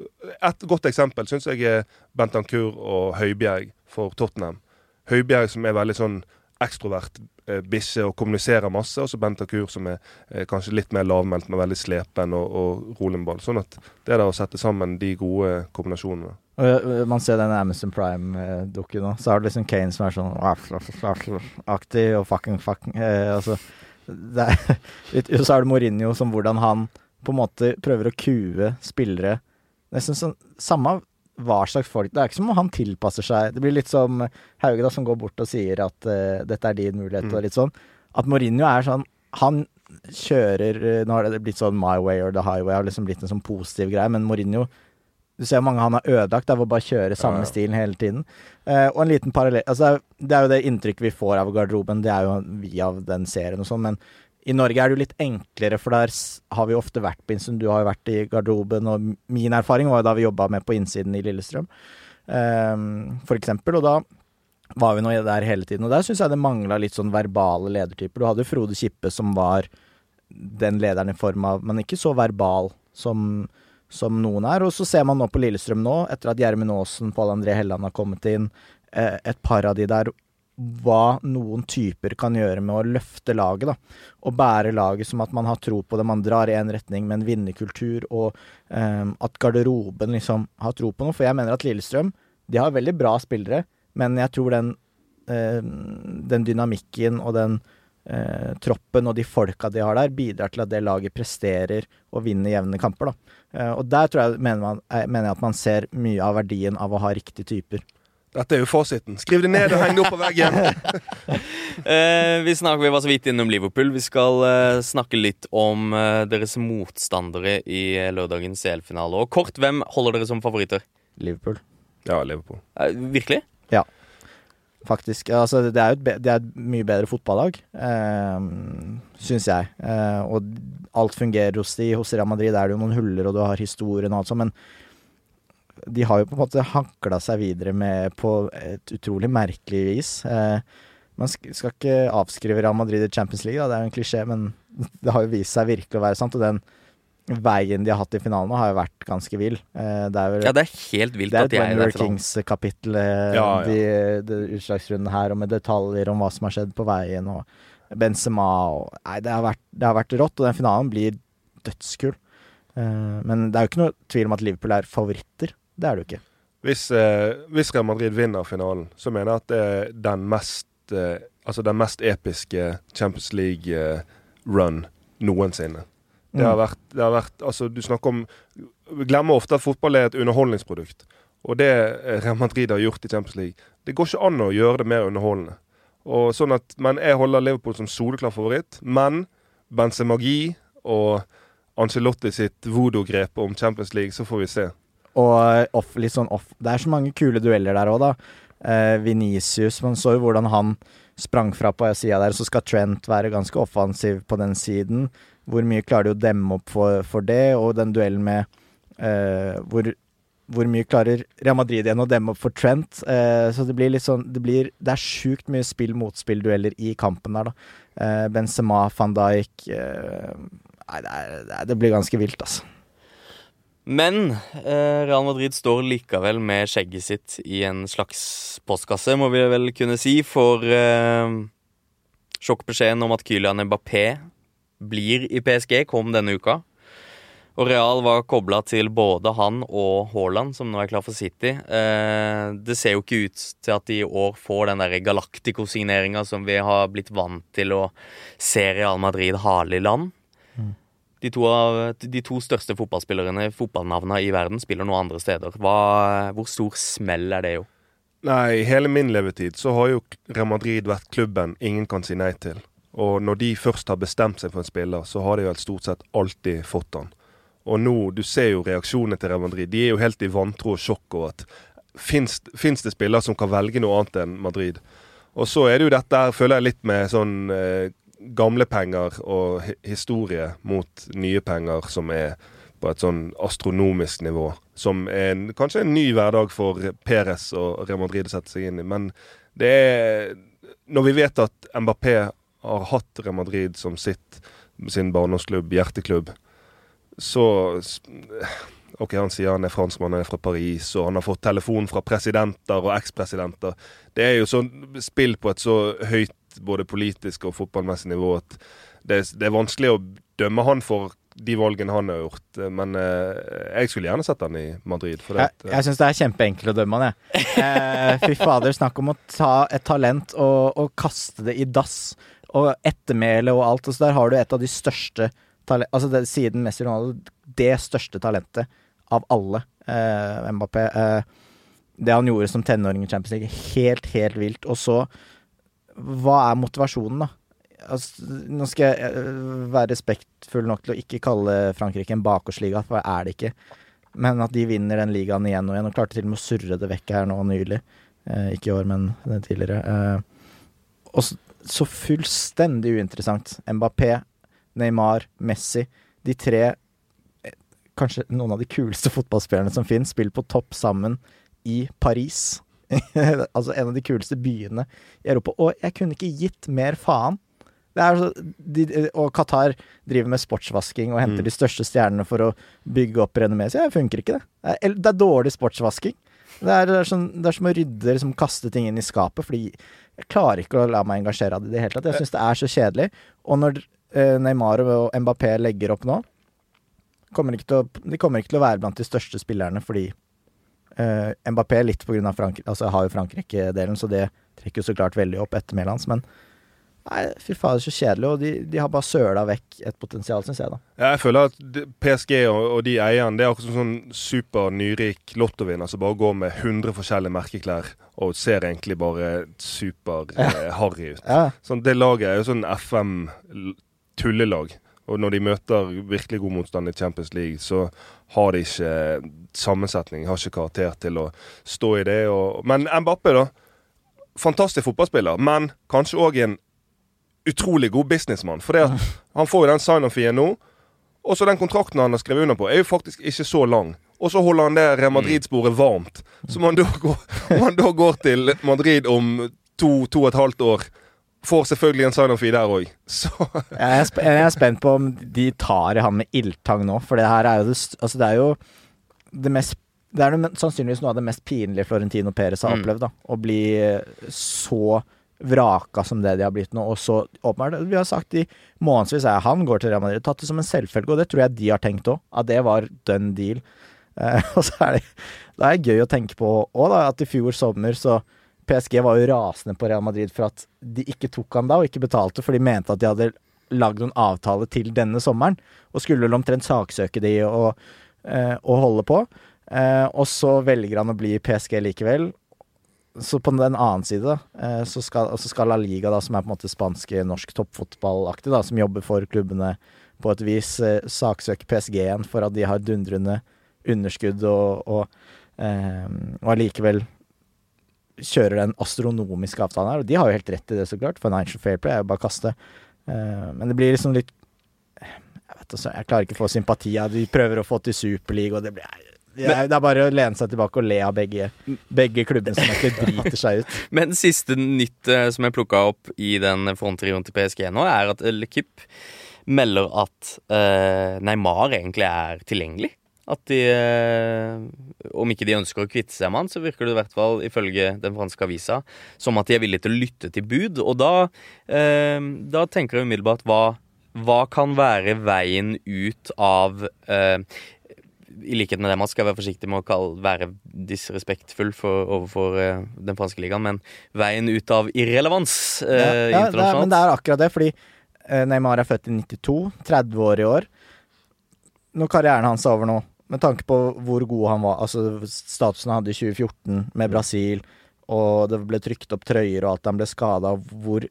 Et godt eksempel syns jeg er Bentancour og Høibjerg for Tottenham. Høibjerg som er veldig sånn ekstrovert bisse bikkje og kommuniserer masse, og så Bentancour som er eh, kanskje litt mer lavmælt, men veldig slepen og, og rolig med ball. Sånn at det er da å sette sammen de gode kombinasjonene. Og Man ser den Amazon Prime-dukken nå. Så har du liksom Kane som er sånn aktig og fucking fucking eh, altså, er, Så er det Mourinho som hvordan han på en måte prøver å kue spillere. Nesten sånn samme hva slags folk Det er ikke som om han tilpasser seg. Det blir litt som Hauge, da, som går bort og sier at uh, dette er din mulighet, mm. og litt sånn. At Mourinho er sånn Han kjører Nå har det blitt sånn My Way or The Highway, har liksom blitt en sånn positiv greie, men Mourinho du ser mange han har ødelagt av å bare kjøre samme ja, ja. stilen hele tiden. Eh, og en liten parallell altså, Det er jo det inntrykket vi får av garderoben, det er jo via den serien og sånn, men i Norge er det jo litt enklere, for der har vi ofte vært på innsiden. Du har jo vært i garderoben, og min erfaring var jo da vi jobba med på innsiden i Lillestrøm, eh, for eksempel. Og da var vi nå der hele tiden. Og der syns jeg det mangla litt sånn verbale ledertyper. Du hadde Frode Kippe som var den lederen i form av Men ikke så verbal som, som noen er. Og så ser man nå på Lillestrøm nå, etter at Gjermund Aasen, Pål André Helland har kommet inn, eh, et par av de der hva noen typer kan gjøre med å løfte laget. da, Og bære laget som at man har tro på det. Man drar i en retning med en vinnerkultur, og um, at garderoben liksom har tro på noe. For jeg mener at Lillestrøm de har veldig bra spillere, men jeg tror den, uh, den dynamikken og den uh, troppen og de folka de har der, bidrar til at det laget presterer og vinner jevne kamper. da. Uh, og der tror jeg, mener, man, mener jeg at man ser mye av verdien av å ha riktige typer. Dette er jo fasiten. Skriv det ned og heng det opp på veggen. eh, vi, snakker, vi var så vidt innom Liverpool. Vi skal eh, snakke litt om eh, deres motstandere i eh, lørdagens CL-finale. Og kort, hvem holder dere som favoritter? Liverpool. Ja, Liverpool. Eh, virkelig? Ja. Faktisk. Altså, det er et, det er et mye bedre fotballag, eh, syns jeg. Eh, og alt fungerer hos de. Hos Real Madrid er det jo noen huller, og du har historien og alt sånt, men de har jo på en måte hankla seg videre med på et utrolig merkelig vis. Eh, man skal ikke avskrive Real Madrid i Champions League, da. det er jo en klisjé, men det har jo vist seg virkelig å være sant. Og den veien de har hatt i finalen nå, har jo vært ganske vill. Eh, det er vel Ja, det er helt vilt er at de er i det. den We're finalen. Kings-kapittel, eh, Ja, ja. de, de utslagsrunden her, og med detaljer om hva som har skjedd på veien, og Benzema og Nei, det har vært, det har vært rått, og den finalen blir dødskul. Eh, men det er jo ikke noe tvil om at Liverpool er favoritter. Det er det jo ikke. Hvis, eh, hvis Real Madrid vinner finalen, så mener jeg at det er den mest, eh, altså den mest episke Champions League-run noensinne. Det har Mm. vært, det har vært altså Du snakker om Vi glemmer ofte at fotball er et underholdningsprodukt. Og det eh, Real Madrid har gjort i Champions League Det går ikke an å gjøre det mer underholdende. Og sånn at, Men jeg holder Liverpool som soleklar favoritt. Men Benzemagi og Ancelotti sitt voodoo-grep om Champions League, så får vi se. Og off, litt sånn off. Det er så mange kule dueller der òg, da. Eh, Venicius, man så jo hvordan han sprang fra på sida der, så skal Trent være ganske offensiv på den siden. Hvor mye klarer de å demme opp for, for det, og den duellen med eh, hvor, hvor mye klarer Real Madrid igjen å demme opp for Trent? Eh, så det blir litt sånn Det, blir, det er sjukt mye spill-motspill-dueller i kampen der, da. Eh, Benzema, van Dijk eh, Nei, det, er, det, blir ganske vilt, altså. Men eh, Real Madrid står likevel med skjegget sitt i en slags postkasse, må vi vel kunne si, for eh, sjokkbeskjeden om at Kylian Mbappé blir i PSG, kom denne uka. Og Real var kobla til både han og Haaland, som nå er klar for City. Eh, det ser jo ikke ut til at de i år får den der Galactico-signeringa som vi har blitt vant til å se Real Madrid hale i land. De to, av, de to største fotballspillerne, fotballnavna i verden, spiller noen andre steder. Hva, hvor stor smell er det jo? Nei, i hele min levetid så har jo Real Madrid vært klubben ingen kan si nei til. Og når de først har bestemt seg for en spiller, så har de vel stort sett alltid fått han. Og nå, du ser jo reaksjonene til Real Madrid. De er jo helt i vantro og sjokk over at fins det spillere som kan velge noe annet enn Madrid? Og så er det jo dette her, føler jeg litt med sånn eh, gamle penger og historie mot nye penger som er på et sånn astronomisk nivå. Som er en, kanskje en ny hverdag for Perez og Real Madrid å sette seg inn i. Men det er Når vi vet at Mbappé har hatt Real Madrid som sitt, sin barndomsklubb, hjerteklubb, så OK, han sier han er franskmann, han er fra Paris, og han har fått telefon fra presidenter og ekspresidenter. Det er jo sånn spill på et så høyt både politisk og fotballmessig nivå at det, det er vanskelig å dømme han for de valgene han har gjort. Men eh, jeg skulle gjerne sett han i Madrid. For det, Jeg, jeg syns det er kjempeenkelt å dømme han, jeg. Eh, fy fader, snakk om å ta et talent og, og kaste det i dass. Og ettermæle og alt. Og så der har du et av de største Altså det, siden Messi Ronaldo, det største talentet av alle. Eh, Mbappé. Eh, det han gjorde som tenåring i Champions League, helt, helt vilt. Og så Hva er motivasjonen, da? Altså, nå skal jeg eh, være respektfull nok til å ikke kalle Frankrike en bakgårdsliga, for det er det ikke. Men at de vinner den ligaen igjen og igjen, og klarte til og med å surre det vekk her nå nylig. Eh, ikke i år, men tidligere. Eh, og så, fullstendig uinteressant. Mbappé, Neymar, Messi. De tre eh, kanskje noen av de kuleste fotballspillerne som finnes, spiller på topp sammen i Paris. altså en av de kuleste byene i Europa. Og jeg kunne ikke gitt mer faen. Det så, de, og Qatar driver med sportsvasking og henter Mm. de største stjernene for å bygge opp renommé. Så det funker ikke, det. Det er, det er dårlig sportsvasking. Det er, det, er sånn, det er som å rydde liksom, kaste ting inn i skapet, fordi jeg klarer ikke å la meg engasjere av det i det hele tatt. Jeg syns det er så kjedelig. Og når eh, Neymar og Mbappé legger opp nå, kommer å, de kommer ikke til å være blant de største spillerne fordi eh, Mbappé litt på grunn av Frankrike Altså har jo Frankrike-delen, så det trekker jo så klart veldig opp etter hans, men Nei, fy fader, så kjedelig. Og de, de har bare søla vekk et potensial, syns jeg, da. Ja, jeg føler at PSG og, og de eierne Det er akkurat som sånn super nyrik lottovinner som bare går med 100 forskjellige merkeklær og ser egentlig bare super eh, harry ut. Ja. Sånn, det laget er jo sånn FM-tullelag. Og når de møter virkelig god motstand i Champions League, så har de ikke sammensetning, har ikke karakter til å stå i det. Og, men Mbappé, da. Fantastisk fotballspiller, men kanskje òg en utrolig god businessmann. For han får jo den sign-off-fien nå. Og så den kontrakten han har skrevet under på, er jo faktisk ikke så lang. Og så holder han det Real Madrid-sporet varmt. Så om han da går, om han da går til Madrid om to, to og et halvt år får selvfølgelig en sign-off i der òg. Jeg er, jeg er spent på om de tar i han med ildtang nå, for det her er jo det, altså det er jo det mest det er det, sannsynligvis noe av det mest pinlige Florentino Perez har Mm. opplevd. da Å bli så vraka som det de har blitt nå, og så åpenbart Vi har sagt i månedsvis er han går til Real Madrid, tatt det som en selvfølge, og det tror jeg de har tenkt òg, at det var done deal. Eh, og så er det, det er gøy å tenke på òg, at i fjor sommer så PSG var jo rasende på Real Madrid for at de ikke tok han da, og ikke betalte, for de mente at de hadde lagd noen avtale til denne sommeren, og skulle vel omtrent saksøke de og, eh, og holde på. Eh, og så velger han å bli PSG likevel. Så på den annen side, da, eh, så skal, La Liga, da, som er på en måte spanske norsk toppfotballaktig, da, som jobber for klubbene på et vis, eh, saksøke PSG igjen for at de har dundrende underskudd og, og, eh, og allikevel kjører den astronomiske avtalen her. Og de har jo helt rett i det, så klart. Financial Fair Play er jo bare å kaste. Eh, men det blir liksom litt Jeg vet ikke, jeg klarer ikke å få sympati av De prøver å få til Superliga, og det blir er, det er bare å lene seg tilbake og le av begge, begge klubbene som egentlig driter seg ut. Men siste nytt eh, som jeg plukka opp i den fronttrioen til PSG nå, er at Lekip melder at uh, Neymar egentlig er tilgjengelig. At de uh, Om ikke de ønsker å kvitte seg med han, så virker det i hvert fall ifølge den franske avisa som at de er villige til å lytte til bud. Og da, uh, da tenker jeg umiddelbart hva, hva kan være veien ut av eh, i likhet med det man skal være forsiktig med å kalle, være disrespektfull for, overfor uh, den franske ligaen, men veien ut av irrelevans uh, Ja, ja, det er, men det er akkurat det, fordi uh, Neymar er født i 92, 30 år i år. Når karrieren hans er over nå, med tanke på hvor god han var, altså statusen han hadde i 2014 med Brasil, og det ble trykt opp trøyer og at han ble skada, hvor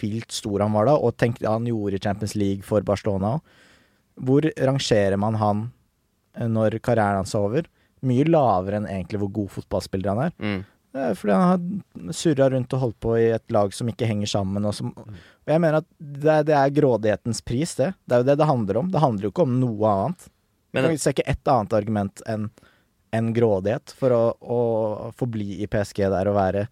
vilt stor han var da, og tenk det han gjorde i Champions League for Barcelona òg. Hvor rangerer man han når karrieren hans er over? Mye lavere enn egentlig hvor god fotballspiller han er. Mm. Er fordi han har surra rundt og holdt på i et lag som ikke henger sammen. Og, som, og jeg mener at det er, det er grådighetens pris, det. Det er jo det det handler om. Det handler jo ikke om noe annet. Men jeg ser ikke ett annet argument enn en grådighet for å, å forbli i PSG der og være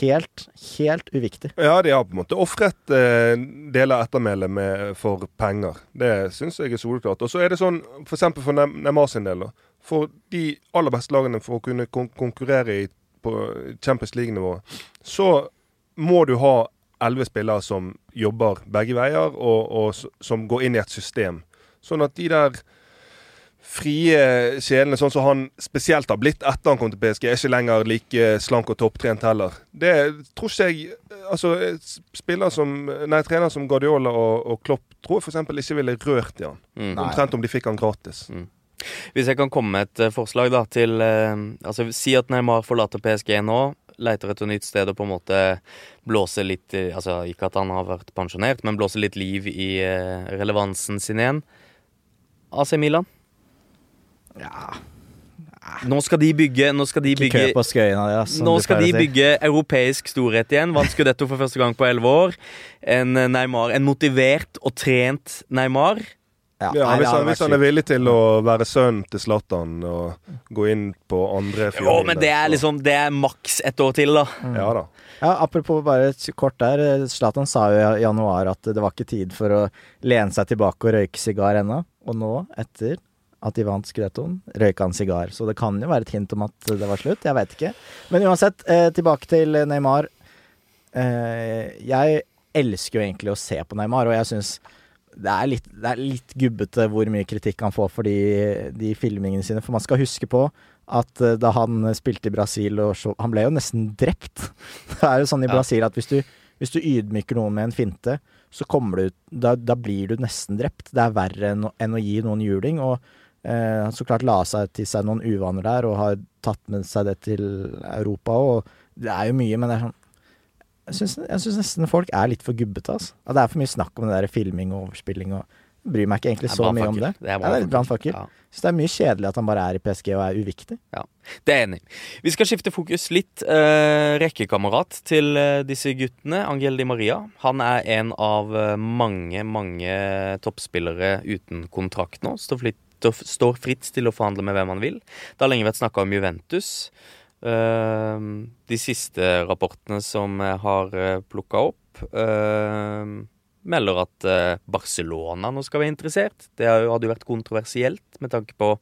helt, helt uviktig. Ja, de har på en måte ofret eh, deler av ettermælet for penger. Det syns jeg er soleklart. Og så er det sånn, f.eks. For, for Neymar sin del. For de aller beste lagene for å kunne kon konkurrere i, på Champions League-nivå, så må du ha elleve spillere som jobber begge veier, og, og som går inn i et system. Sånn at de der frie sjelene, sånn som han spesielt har blitt etter han kom til PSG, er ikke lenger like slank og topptrent heller. Det tror ikke jeg Altså, spiller som Nei, trener som Guardiola og, og Klopp tror jeg f.eks. ikke ville rørt i han. Mm. Omtrent om de fikk han gratis. Hvis jeg kan komme med et eh, forslag da til eh, Altså Si at Neymar forlater PSG nå, leiter etter nytt sted og på en måte blåser litt Altså ikke at han har vært pensjonert, men blåser litt liv i eh, relevansen sin igjen. AC Milan. Ja, Nå skal de bygge Nå skal de bygge skøyene, som Nå skal de bygge europeisk storhet igjen. Vant Scudetto for første gang på elleve år. En eh, Neymar, en motivert og trent Neymar. Ja, Ja, nei, hvis, han, hvis han er villig til å være sønnen til Zlatan og gå inn på andre Jo, men det er liksom Det er maks ett år til, da. Ja da. Ja, Apropos bare kort der. Zlatan sa jo i januar at det var ikke tid for å lene seg tilbake og røyke sigar ennå. Og nå, etter at de vant Scudettoen, røyka han sigar. Så det kan jo være et hint om at det var slutt. Jeg veit ikke. Men uansett, eh, tilbake til Neymar. Eh, jeg elsker jo egentlig å se på Neymar, og jeg syns det er, litt, det er litt gubbete hvor mye kritikk han får for de, de filmingene sine. For man skal huske på at eh, da han spilte i Brasil og så, Han ble jo nesten drept. Det er jo sånn i. Brasil at hvis du, hvis du ydmyker noen med en finte, så kommer du da, da blir du nesten drept. Det er verre enn, enn å gi noen juling. Og eh, så klart la seg til seg noen uvaner der, og har tatt med seg det til Europa. Og det er jo mye, men det er sånn Jeg syns, nesten folk er litt for gubbete, altså. At det er for mye snakk om det der filming og overspilling og bryr meg ikke egentlig så mye om det. Det er, Ja, det er litt brannfakkel. Ja. Så det er mye kjedelig at han bare er i PSG og er uviktig. Det er jeg enig i. Vi skal skifte fokus litt. Eh, rekkekamerat til eh, disse guttene, Angel Di Maria. Han er en av eh, mange, mange toppspillere uten kontrakt nå. Står fritt, står fritt til å forhandle med hvem han vil. Det har lenge vært snakka om Juventus. Eh, de siste rapportene som jeg har uh, plukka opp, eh, melder at eh, Barcelona nå skal være interessert. Det hadde jo vært kontroversielt med tanke på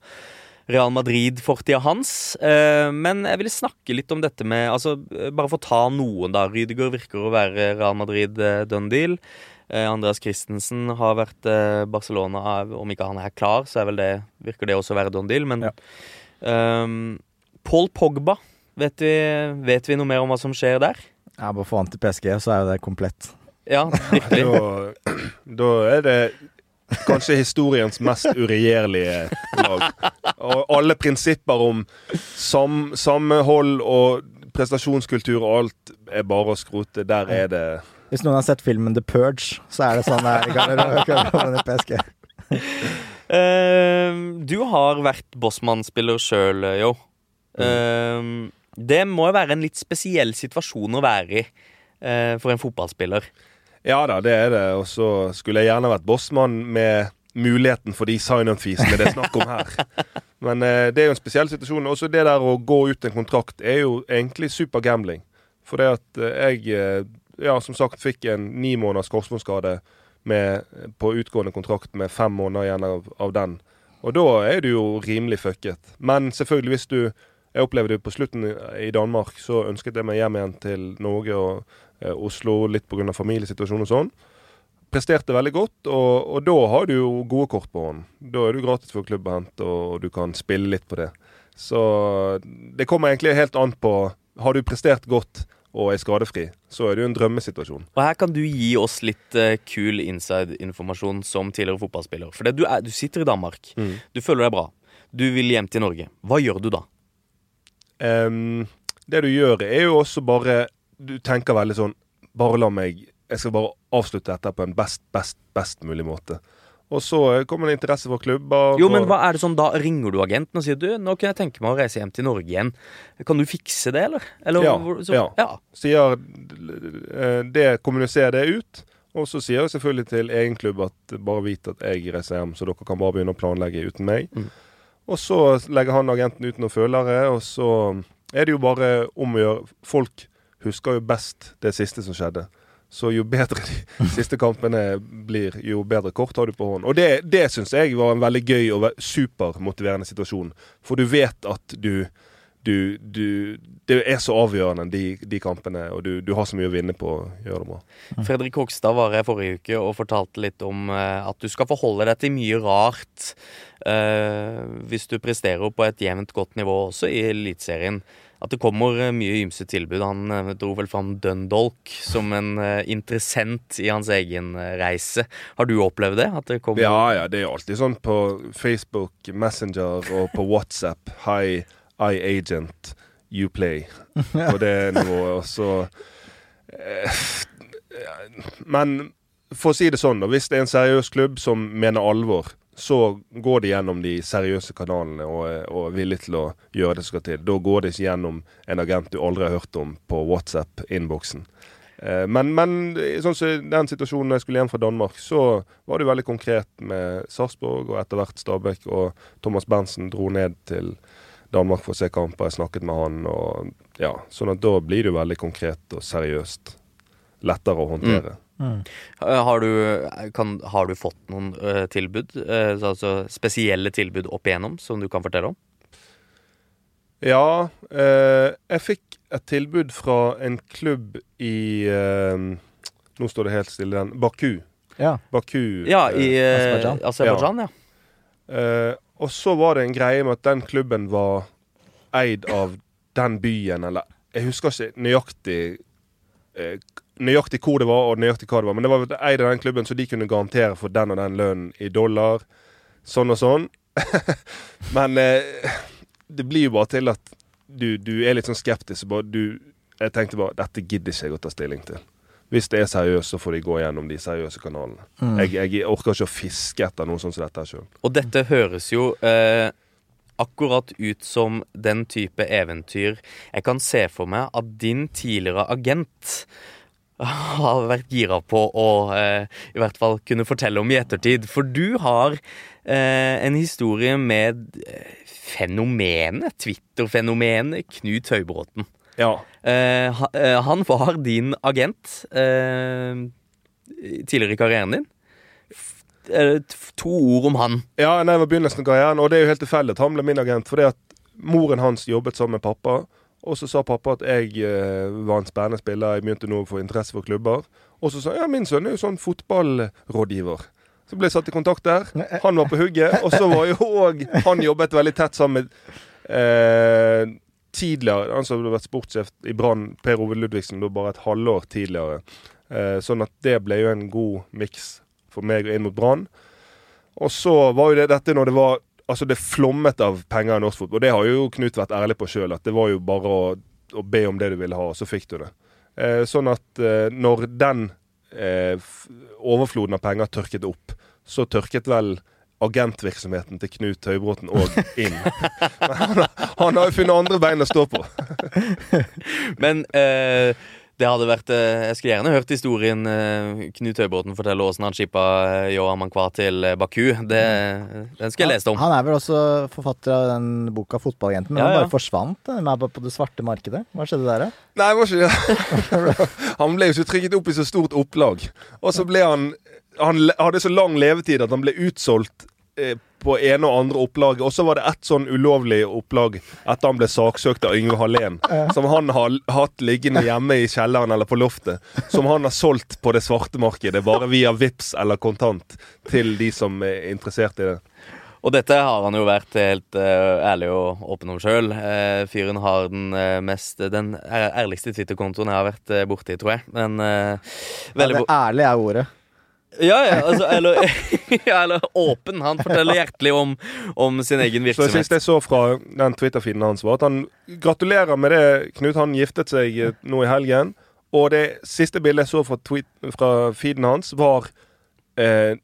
Real Madrid-fortida hans. Eh, men jeg ville snakke litt om dette med altså, eh, Bare for å ta noen, da. Rydiger virker å være Real Madrid eh, done deal. Eh, Andreas Christensen har vært eh, Barcelona. Om ikke han er klar, så er vel det, virker det også å være Don deal. Men Ja. um, Paul Pogba, vet vi, vet vi noe mer om hva som skjer der? Ja, Bare få han til PSG, så er jo det komplett. Ja, virkelig. Da, da er det kanskje historiens mest uregjerlige lag. Og alle prinsipper om sam, samhold og prestasjonskultur og alt er bare å skrote. Der er det Hvis noen har sett filmen The Purge, så er det sånn det er i garderoben i PSG. Uh, du har vært Bossmann-spiller sjøl, Jo. Eh, det må jo være en litt spesiell situasjon å være i uh, for en fotballspiller. Ja da, det er det. Og så skulle jeg gjerne vært bossmann med muligheten for de sign-up-feesene det er snakk om her. Men eh, det er jo en spesiell situasjon. Også det der å gå ut en kontrakt er jo egentlig super gambling. For det at eh, jeg, eh, ja, som sagt, fikk en ni måneders korsbåndskade på utgående kontrakt med fem måneder igjen av, av den. Og da er du jo rimelig fucket. Men selvfølgelig, hvis du Jeg opplevde det på slutten i Danmark, så ønsket jeg meg hjem igjen til Norge og eh, Oslo litt pga. familiesituasjonen og sånn. Presterte veldig godt, og, og da har du jo gode kort på hånden. Da er du gratis for klubb og du kan spille litt på det. Så det kommer egentlig helt an på Har du prestert godt og er skadefri, så er det jo en drømmesituasjon. Og her kan du gi oss litt uh, kul inside-informasjon som tidligere fotballspiller. For det, du, er, du sitter i Danmark. Mm. Du føler deg bra. Du vil hjem til Norge. Hva gjør du da? Um, det du gjør, er jo også bare Du tenker veldig sånn Bare la meg Jeg skal bare avslutte dette på en best, best, best mulig måte. Og så kommer det interesse for klubber. Jo, men hva er det sånn, Da ringer du agenten og sier du, nå kan jeg tenke meg å reise hjem til Norge igjen. Kan du fikse det, eller? eller Ja, så, ja. ja. sier eh, det, kommuniserer det ut. Og så sier jeg selvfølgelig til egen klubb at bare vit at jeg reiser hjem, så dere kan bare begynne å planlegge uten meg. Mm. Og så legger han agenten ut noen følere, og så er det jo bare om å gjøre Folk husker jo best det siste som skjedde. Så jo bedre de siste kampene blir, jo bedre kort har du på hånden. Og det, det syns jeg var en veldig gøy og ve- supermotiverende situasjon. For du vet at du du, du, det er så avgjørende, de, de kampene, og du, du har så mye å vinne på å gjøre det bra. Fredrik Hogstad var her forrige uke og fortalte litt om eh, at du skal forholde deg til mye rart eh, hvis du presterer på et jevnt godt nivå også i Eliteserien. At det kommer eh, mye ymse tilbud. Han eh, dro vel fram Dundalk som en eh, interessent i hans egen reise. Har du opplevd det? At det Ja, ja, det er jo alltid sånn på Facebook, Messenger og på WhatsApp. Hi, I agent, you play. På det nivået. Og så eh, Men for å si det sånn, da. Hvis det er en seriøs klubb som mener alvor, så går de gjennom de seriøse kanalene og, og er villig til å gjøre det som skal til. Da går det ikke gjennom en agent du aldri har hørt om på WhatsApp-innboksen. Eh, Men, men sånn som i den situasjonen jeg skulle hjem fra Danmark, så var det jo veldig konkret med Sarpsborg og etter hvert Stabæk. Og Thomas Berntsen dro ned til Danmark for å se kamper. Jeg snakket med han. og ja, sånn at da blir det jo veldig konkret og seriøst. Lettere å håndtere. Mm. Eh, Har du, kan, har du fått noen uh, tilbud? uh, altså spesielle tilbud opp igjennom som du kan fortelle om? Ja, Uh, jeg fikk et tilbud fra en klubb i eh, Nå står det helt stille. Den. Baku. Ja. Baku. Ja, i eh, eh, Aserbajdsjan. Ja. ja. Eh, og så var det en greie med at den klubben var eid av den byen, eller Jeg husker ikke nøyaktig eh, Nøyaktig hvor det var, og nøyaktig hva det var, men det var eid av den klubben, så de kunne garantere for den og den lønnen i dollar. Sånn og sånn. men eh, det blir jo bare til at du, du er litt sånn skeptisk. Bare, du, jeg tenkte bare dette gidder ikke jeg å ta stilling til. Hvis det er seriøst, så får de gå gjennom de seriøse kanalene. Mm. Jeg, jeg orker ikke å fiske etter noe sånt som dette sjøl. Og dette høres jo eh, akkurat ut som den type eventyr jeg kan se for meg at din tidligere agent har vært gira på å eh, i hvert fall kunne fortelle om i ettertid. For du har eh, en historie med eh, fenomenet, Twitter-fenomenet Knut Høybråten. Ja. Eh, eh, han var din agent eh, tidligere i karrieren din. To ord om han. Ja, nei, det var begynnelsen av karrieren, og det er jo helt tilfeldig at han ble min agent. Fordi at moren hans jobbet sammen med pappa, og så sa pappa at jeg eh, var en spennende spiller, jeg begynte nå å få interesse for klubber. Og så sa jeg ja, min sønn er jo sånn fotballrådgiver. Så ble jeg satt i kontakt der. Han var på hugget. Og så var jo òg Han jobbet veldig tett sammen med eh, tidligere Han som hadde vært sportssjef i Brann, Per Ove Ludvigsen, da bare et halvår tidligere. Eh, sånn at det ble jo en god miks for meg inn mot Brann. Og så var jo det dette når det var Altså det flommet av penger i norsk fotball. Og det har jo Knut vært ærlig på sjøl, at det var jo bare å, å be om det du ville ha, og så fikk du det. Eh, sånn at eh, når den eh, overfloden av penger tørket opp, så tørket vel agentvirksomheten til Knut Høybråten òg inn. Han, har- han har jo funnet andre bein å stå på. Men eh, det hadde vært eh, Jeg skulle gjerne hørt historien eh, Knut Høybråten fortelle åssen han skippa eh, Johan Mankwa til Baku. Det, den skal jeg lese om. Han er vel også forfatter av den boka 'Fotballagenten', men Ja, han ja. bare forsvant er på det svarte markedet. Hva skjedde der, da? Nei, det var ikke det. Han ble jo så trykket opp i så stort opplag. Og så ble han Han hadde så lang levetid at han ble utsolgt på ene og andre opplaget. Og så var det ett sånn ulovlig opplag etter han ble saksøkt av Yngve Hallén. Som han har hatt liggende hjemme i kjelleren eller på loftet. Som han har solgt på det svarte markedet, bare via VIPS eller kontant, til de som er interessert i det. Og dette har han jo vært helt uh, ærlig og åpen om sjøl. fyren har den uh, mest Den ærligste Twitter-kontoen jeg har vært uh, borti, tror jeg. Men veldig Ja, det ærlige er ordet. Ja, ja, altså, eller, ja, eller åpen. Han forteller hjertelig om, om sin egen Så jeg virksomhet. siste jeg så fra den Twitter-feeden hans, var at han gratulerer med det. Knut han giftet seg eh, nå i helgen. Og det siste bildet jeg så fra, tweet, fra feeden hans, var eh,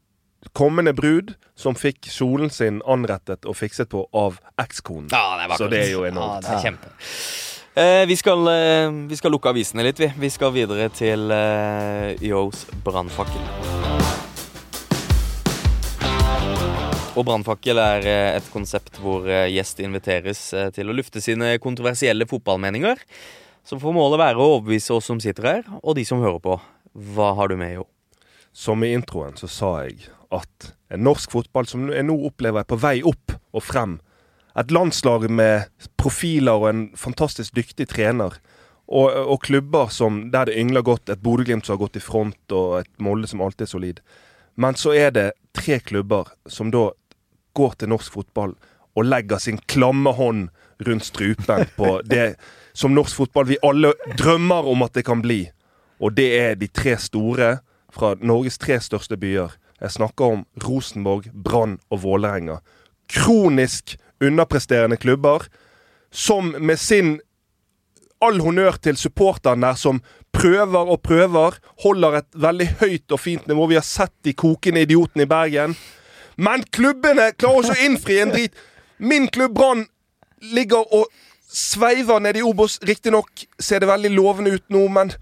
kommende brud som fikk kjolen sin anrettet og fikset på av ekskonen. Ja. Så det er jo Ja, enormt. det er. Eh, vi, skal, eh, vi skal lukke avisene litt, vi. Vi skal videre til eh, Yos brannfakkel. Og Brannfakkel er eh, et konsept hvor eh, gjest inviteres eh, til å lufte sine kontroversielle fotballmeninger. Så får målet være å overbevise oss som sitter her, og de som hører på. Hva har du med, Jo? Som i introen så sa jeg at en norsk fotball som jeg nå opplever er på vei opp og frem. Et landslag med profiler og en fantastisk dyktig trener. Og, og klubber som, der det yngler godt. Et Bodø-Glimt som har gått i front, og et Molde som alltid er solid. Men så er det tre klubber som da går til norsk fotball og legger sin klamme hånd rundt strupen på det som norsk fotball vi alle drømmer om at det kan bli. Og det er de tre store fra Norges tre største byer. Jeg snakker om Rosenborg, Brann og Vålerenga. Kronisk underpresterende klubber som med sin all honnør til supporterne som prøver og prøver, holder et veldig høyt og fint nivå. Vi har sett de kokende idiotene i Bergen. Men klubbene klarer ikke å innfri en drit. Min klubb Brann ligger og sveiver nede i Obos. Riktignok ser det veldig lovende ut nå, men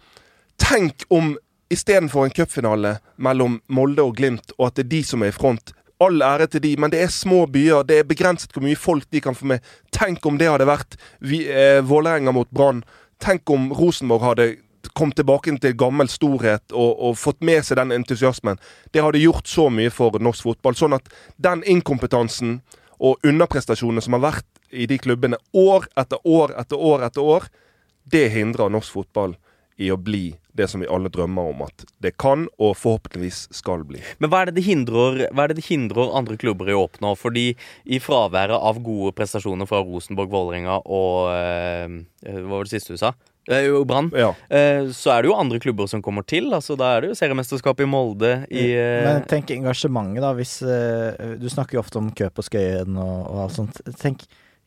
tenk om istedenfor en cupfinale mellom Molde og Glimt, og at det er de som er i front. All ære til de, men det er små byer. Det er begrenset hvor mye folk de kan få med. Tenk om det hadde vært vi, eh, Vålerenga mot Brann. Tenk om Rosenborg hadde kommet tilbake til gammel storhet og, og fått med seg den entusiasmen. Det hadde gjort så mye for norsk fotball. Sånn at den inkompetansen og underprestasjonene som har vært i de klubbene år etter år etter år etter år, det hindrer norsk fotball i å bli det som vi alle drømmer om at det kan, og forhåpentligvis skal bli. Men hva er det det hindrer, er det det hindrer andre klubber i å oppnå? Fordi i fraværet av gode prestasjoner fra Rosenborg, Vålerenga og øh, Hva var det siste du sa? Eh, jo, Brann. Ja. Eh, så er det jo andre klubber som kommer til. Altså, da er det jo seriemesterskap i Molde i eh, Men tenk engasjementet, da. Hvis Du snakker jo ofte om cup og Skøyen og, og alt sånt. Tenk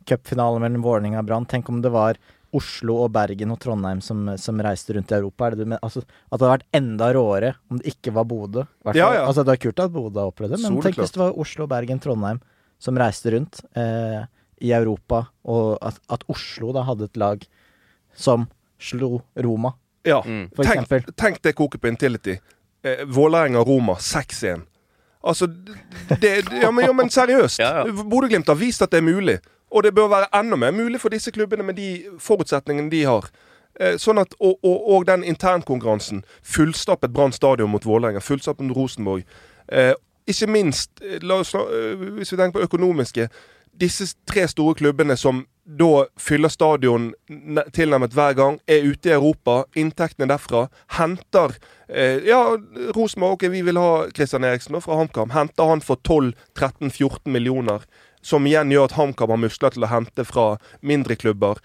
cupfinale mellom Vålerenga og Brann. Tenk om det var Oslo og Bergen og Trondheim som, som reiste rundt i Europa. Er det, men, altså, at det hadde vært enda råere om det ikke var Bodø. Ja, ja. Altså, det er kult at Bodø har opplevd det, men tenk hvis det var Oslo, Bergen, Trondheim som reiste rundt eh, i Europa, og at, at Oslo da hadde et lag som slo Roma, ja. Mm. for Tenk, eksempel. tenk det koket på Intility. Eh, Vålerenga-Roma 6-1. Altså det, ja, men, ja, men seriøst. Ja, ja. Bodø-Glimt har vist at det er mulig. Og det bør være enda mer mulig for disse klubbene med de forutsetningene de har. Eh, sånn at, og, og, og den internkonkurransen. Fullstappet Brann stadion mot Vålerenga, fullstappet mot Rosenborg. Eh, ikke minst, eh, la oss, eh, hvis vi tenker på økonomiske Disse tre store klubbene som da fyller stadion tilnærmet hver gang, er ute i Europa, inntektene derfra, henter eh, Ja, Rosenborg, ok, vi vil ha Christian Eriksen da, fra HamKam. Henter han for 12-13-14 millioner, som igjen gjør at HamKam har muskler til å hente fra mindre klubber.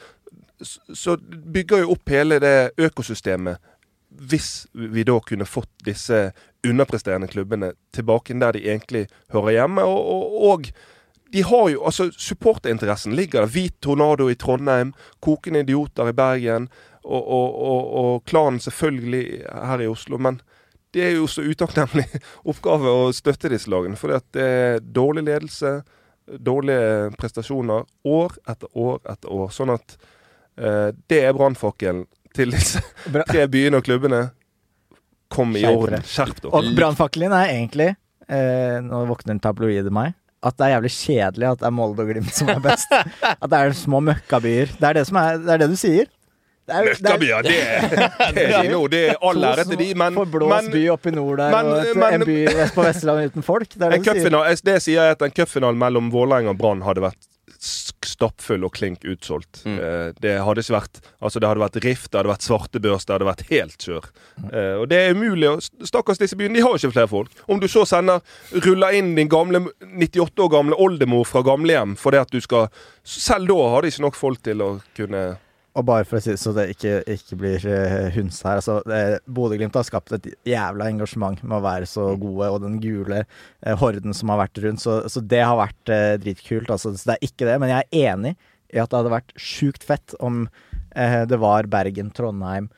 Så bygger jo opp hele det økosystemet hvis vi da kunne fått disse underpresterende klubbene tilbake der de egentlig hører hjemme. Og, og, og de har jo, altså Supporterinteressen ligger der. Hvit tornado i Trondheim, Kokende idioter i Bergen, og, og, og, og klanen selvfølgelig her i Oslo. Men det er jo så utakknemlig oppgave å støtte disse lagene. For det er dårlig ledelse, dårlige prestasjoner år etter år etter år. Sånn at eh, det er brannfakkelen til disse tre byene og klubbene. Kom i orden. Skjerp dere. Og brannfakkelen er egentlig, eh, nå våkner tabloidet meg, at det er jævlig kjedelig at det er Molde og Glimt som er best. At det er små møkkabyer. Det er det som er Det er det du sier. Er, er- Møkkabyer, det, er- det er de nå. Det er all ære til de, men, Forblåst by oppe i nord der, men- og et, men- en by på Vestlandet uten folk. Det er det du sier. det sier jeg at en cupfinale mellom Vålerenga og Brann hadde vært stappfull og klink utsolgt. Mm. Eh, det hadde ikke vært Altså det hadde vært rift, det hadde vært svartebørs, det hadde vært helt kjør. Eh, og det er umulig. Stakkars disse byene, de har jo ikke flere folk. Om du så sender ruller inn din gamle 98 år gamle oldemor fra gamlehjem fordi at du skal Selv da har de ikke nok folk til å kunne Og bare for å si så det ikke, ikke blir uh, hunsa her. Altså, eh, Bodø-Glimt har skapt et jævla engasjement med å være så gode, og den gule eh, horden som har vært rundt. Så, så det har vært eh, dritkult. Altså, så det er ikke det. Men jeg er enig i at det hadde vært sjukt fett om eh, det var Bergen, Trondheim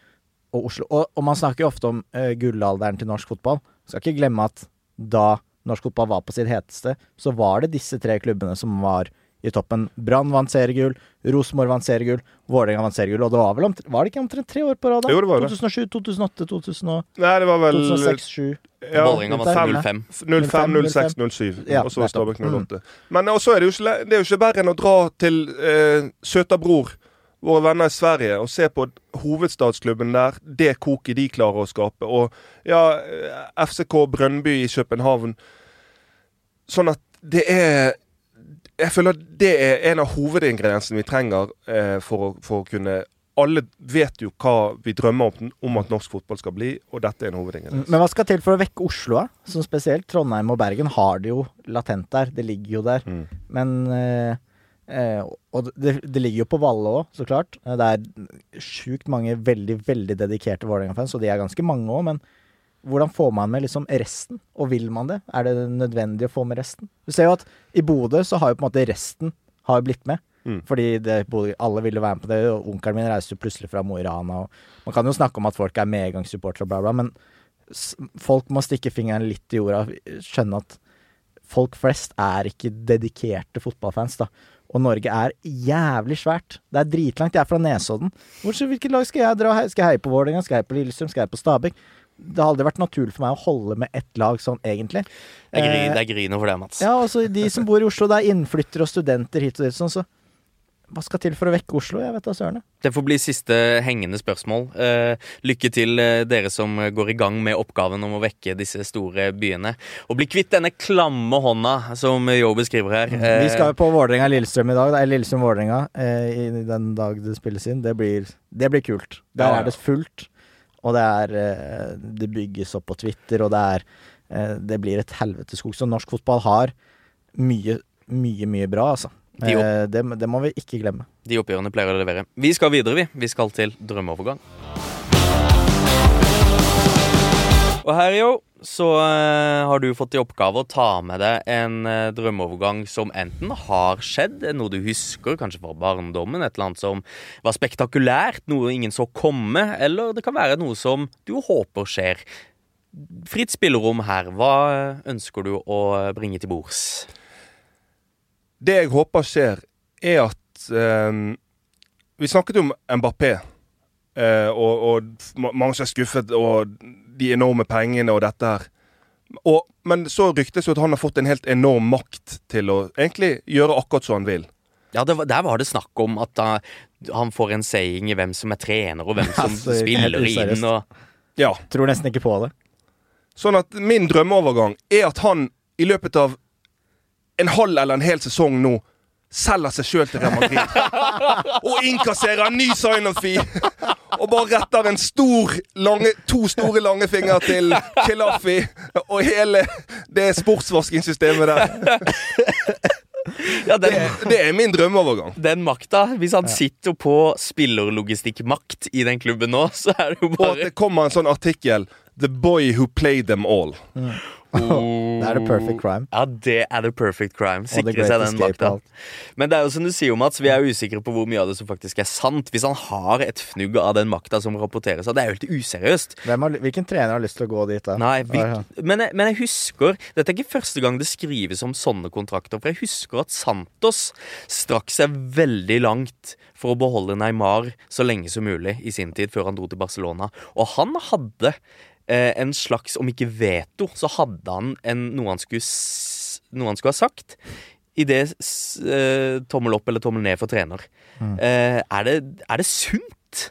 og Oslo. Og, og man snakker jo ofte om eh, gullalderen til norsk fotball. Skal ikke glemme at da norsk fotball var på sitt heteste, så var det disse tre klubbene som var i toppen. Brann vant seriegull, Rosenborg vant seriegull, Vålerenga vant seriegull. Og det var vel om, var det ikke omtrent tre år på rad? da? Jo, det var det. 2007, 2008, 2000 Nei, det var vel 2006, 2007 ja, Vålerenga vant fem. 05. 05, 06, 07. Ja, og så var. Stabæk 08. Men også er det jo ikke, det er jo ikke verre enn å dra til eh, Søtabror, våre venner i Sverige, og se på hovedstadsklubben der, det koket de klarer å skape. Og ja, eh, FCK Brønnby i København. Sånn at det er Jeg føler at det er en av hovedingrediensene vi trenger eh, for, å, for å kunne alle vet jo hva vi drømmer om, om at norsk fotball skal bli, og dette er en hovedingrediens. Men hva skal til for å vekke Oslo, da? Som spesielt Trondheim og Bergen har det jo latent der. Det ligger jo der. Mm. Men eh, eh, Og det, det ligger jo på Valle òg, så klart. Eh, Det er sjukt mange veldig, veldig dedikerte Vålerenga-fans, og de er ganske mange òg, men hvordan får man med liksom resten? Og vil man det? Er det nødvendig å få med resten? Du ser jo at i Bodø så har jo på en måte resten har jo blitt med. Mm. Fordi det, alle ville være med på det, og onkelen min reiste jo plutselig fra Mo i Rana. Man kan jo snakke om at folk er medgangssupportere og bla, bla, men folk må stikke fingeren litt i jorda skjønne at folk flest er ikke dedikerte fotballfans, da. Og Norge er jævlig svært. Det er dritlangt. Jeg er fra Nesodden. Hvor, så hvilket lag skal jeg dra? Skal jeg heie på Vålerenga? Skal jeg heie på Lillestrøm? Skal jeg heie på Stabæk? Det har aldri vært naturlig for meg å holde med ett lag sånn, egentlig. Det er jeg griner for det, Mats. Ja, altså de som bor i Oslo, det er innflyttere og studenter hit og dit, sånn, så hva skal til for å vekke Oslo? Jeg vet da søren. Det får bli siste hengende spørsmål. Eh, lykke til eh, dere som går i gang med oppgaven om å vekke disse store byene. Og bli kvitt denne klamme hånda som Jo beskriver her. Eh, Vi skal jo på Vålerenga-Lillestrøm i dag. Det er Lillestrøm-Vålerenga eh, den dag det spilles inn. Det blir, det blir kult. Der er det fullt. Og det er eh, Det bygges opp på Twitter, og det er eh, Det blir et helveteskog. Så norsk fotball har mye, mye, mye bra, altså. De Eh, det, det må vi ikke glemme. De oppgjørene pleier å levere. Vi skal videre, vi. Vi skal til drømmeovergang. Og her, jo, så uh, har du fått i oppgave å ta med deg en uh, drømmeovergang som enten har skjedd, noe du husker kanskje fra barndommen, et eller annet som var spektakulært, noe ingen så komme, eller det kan være noe som du håper skjer. Fritt spillerom her. Hva ønsker du å bringe til bords? Det jeg håper skjer, er at eh, Vi snakket om Mbappé, uh, og, og mange som er skuffet, og de enorme pengene og dette her. Og, men så ryktes jo at han har fått en helt enorm makt til å egentlig gjøre akkurat som han vil. Ja, det var, Der var det snakk om at da, han får en saying i hvem som er trener, og hvem som Altså, spiller inn. Og, Ja. Tror nesten ikke på det. Sånn at min drømmeovergang er at han i løpet av en halv eller en hel sesong nå selger seg sjøl til Real Madrid. og innkasserer en ny sign-on-fee. Og bare retter en stor, lange, to store lange fingre til Kilafi og hele det sportsvaskingssystemet der. ja, Det, den, det er min drømmeovergang. den makta Hvis han sitter på spillerlogistikkmakt i den klubben nå, så er det jo bare Og at det kommer en sånn artikkel 'The boy who played them all'. Oh. Det er the perfect crime. Ja, det er the perfect crime. Sikre seg den makta. Men det er jo som du sier, Mats, vi er usikre på hvor mye av det som faktisk er sant. Hvis han har et fnugg av den makta som rapporteres av, det er jo helt useriøst. Har, hvilken trener har lyst til å gå dit, da? Nei, vi, men, jeg, men jeg husker Dette er ikke første gang det skrives om sånne kontrakter. For jeg husker at Santos strakk seg veldig langt for å beholde Neymar så lenge som mulig i sin tid, før han dro til Barcelona. Og han hadde en slags, om ikke veto, så hadde han en, noe, han skulle, noe han skulle ha sagt. I det eh, tommel opp eller tommel ned for trener. Eh, er, det, er det sunt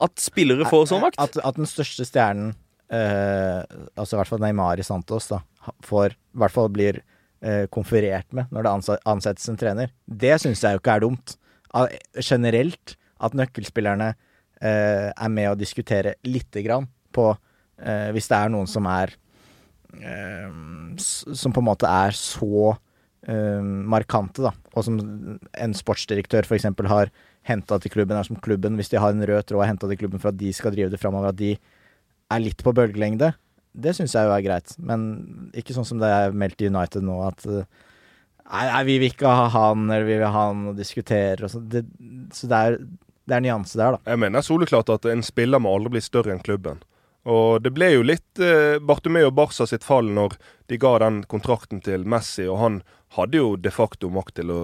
at spillere får sånn makt? At, at den største stjernen, eh, altså i hvert fall Neymar i Santos, da, får, i hvert fall blir eh, konferert med når det ansettes en trener, det syns jeg jo ikke er dumt. Generelt at nøkkelspillerne eh, er med å diskutere lite grann på eh, Hvis det er noen som er eh, Som på en måte er så eh, markante, da, og som en sportsdirektør f.eks. har henta til klubben, er som klubben, hvis de har en rød tråd, henta til klubben for at de skal drive det framover, at de er litt på bølgelengde. Det syns jeg jo er greit, men ikke sånn som det er meldt i United nå, at eh, Nei, nei vi vil ikke ha han, eller vi vil ha han og diskutere og sånn. Så det er, det er nyanse der, da. Jeg mener soleklart at en spiller må aldri bli større enn klubben. Og det ble jo litt eh, Bartomeo Barca sitt fall når de ga den kontrakten til Messi, og han hadde jo de facto makt til å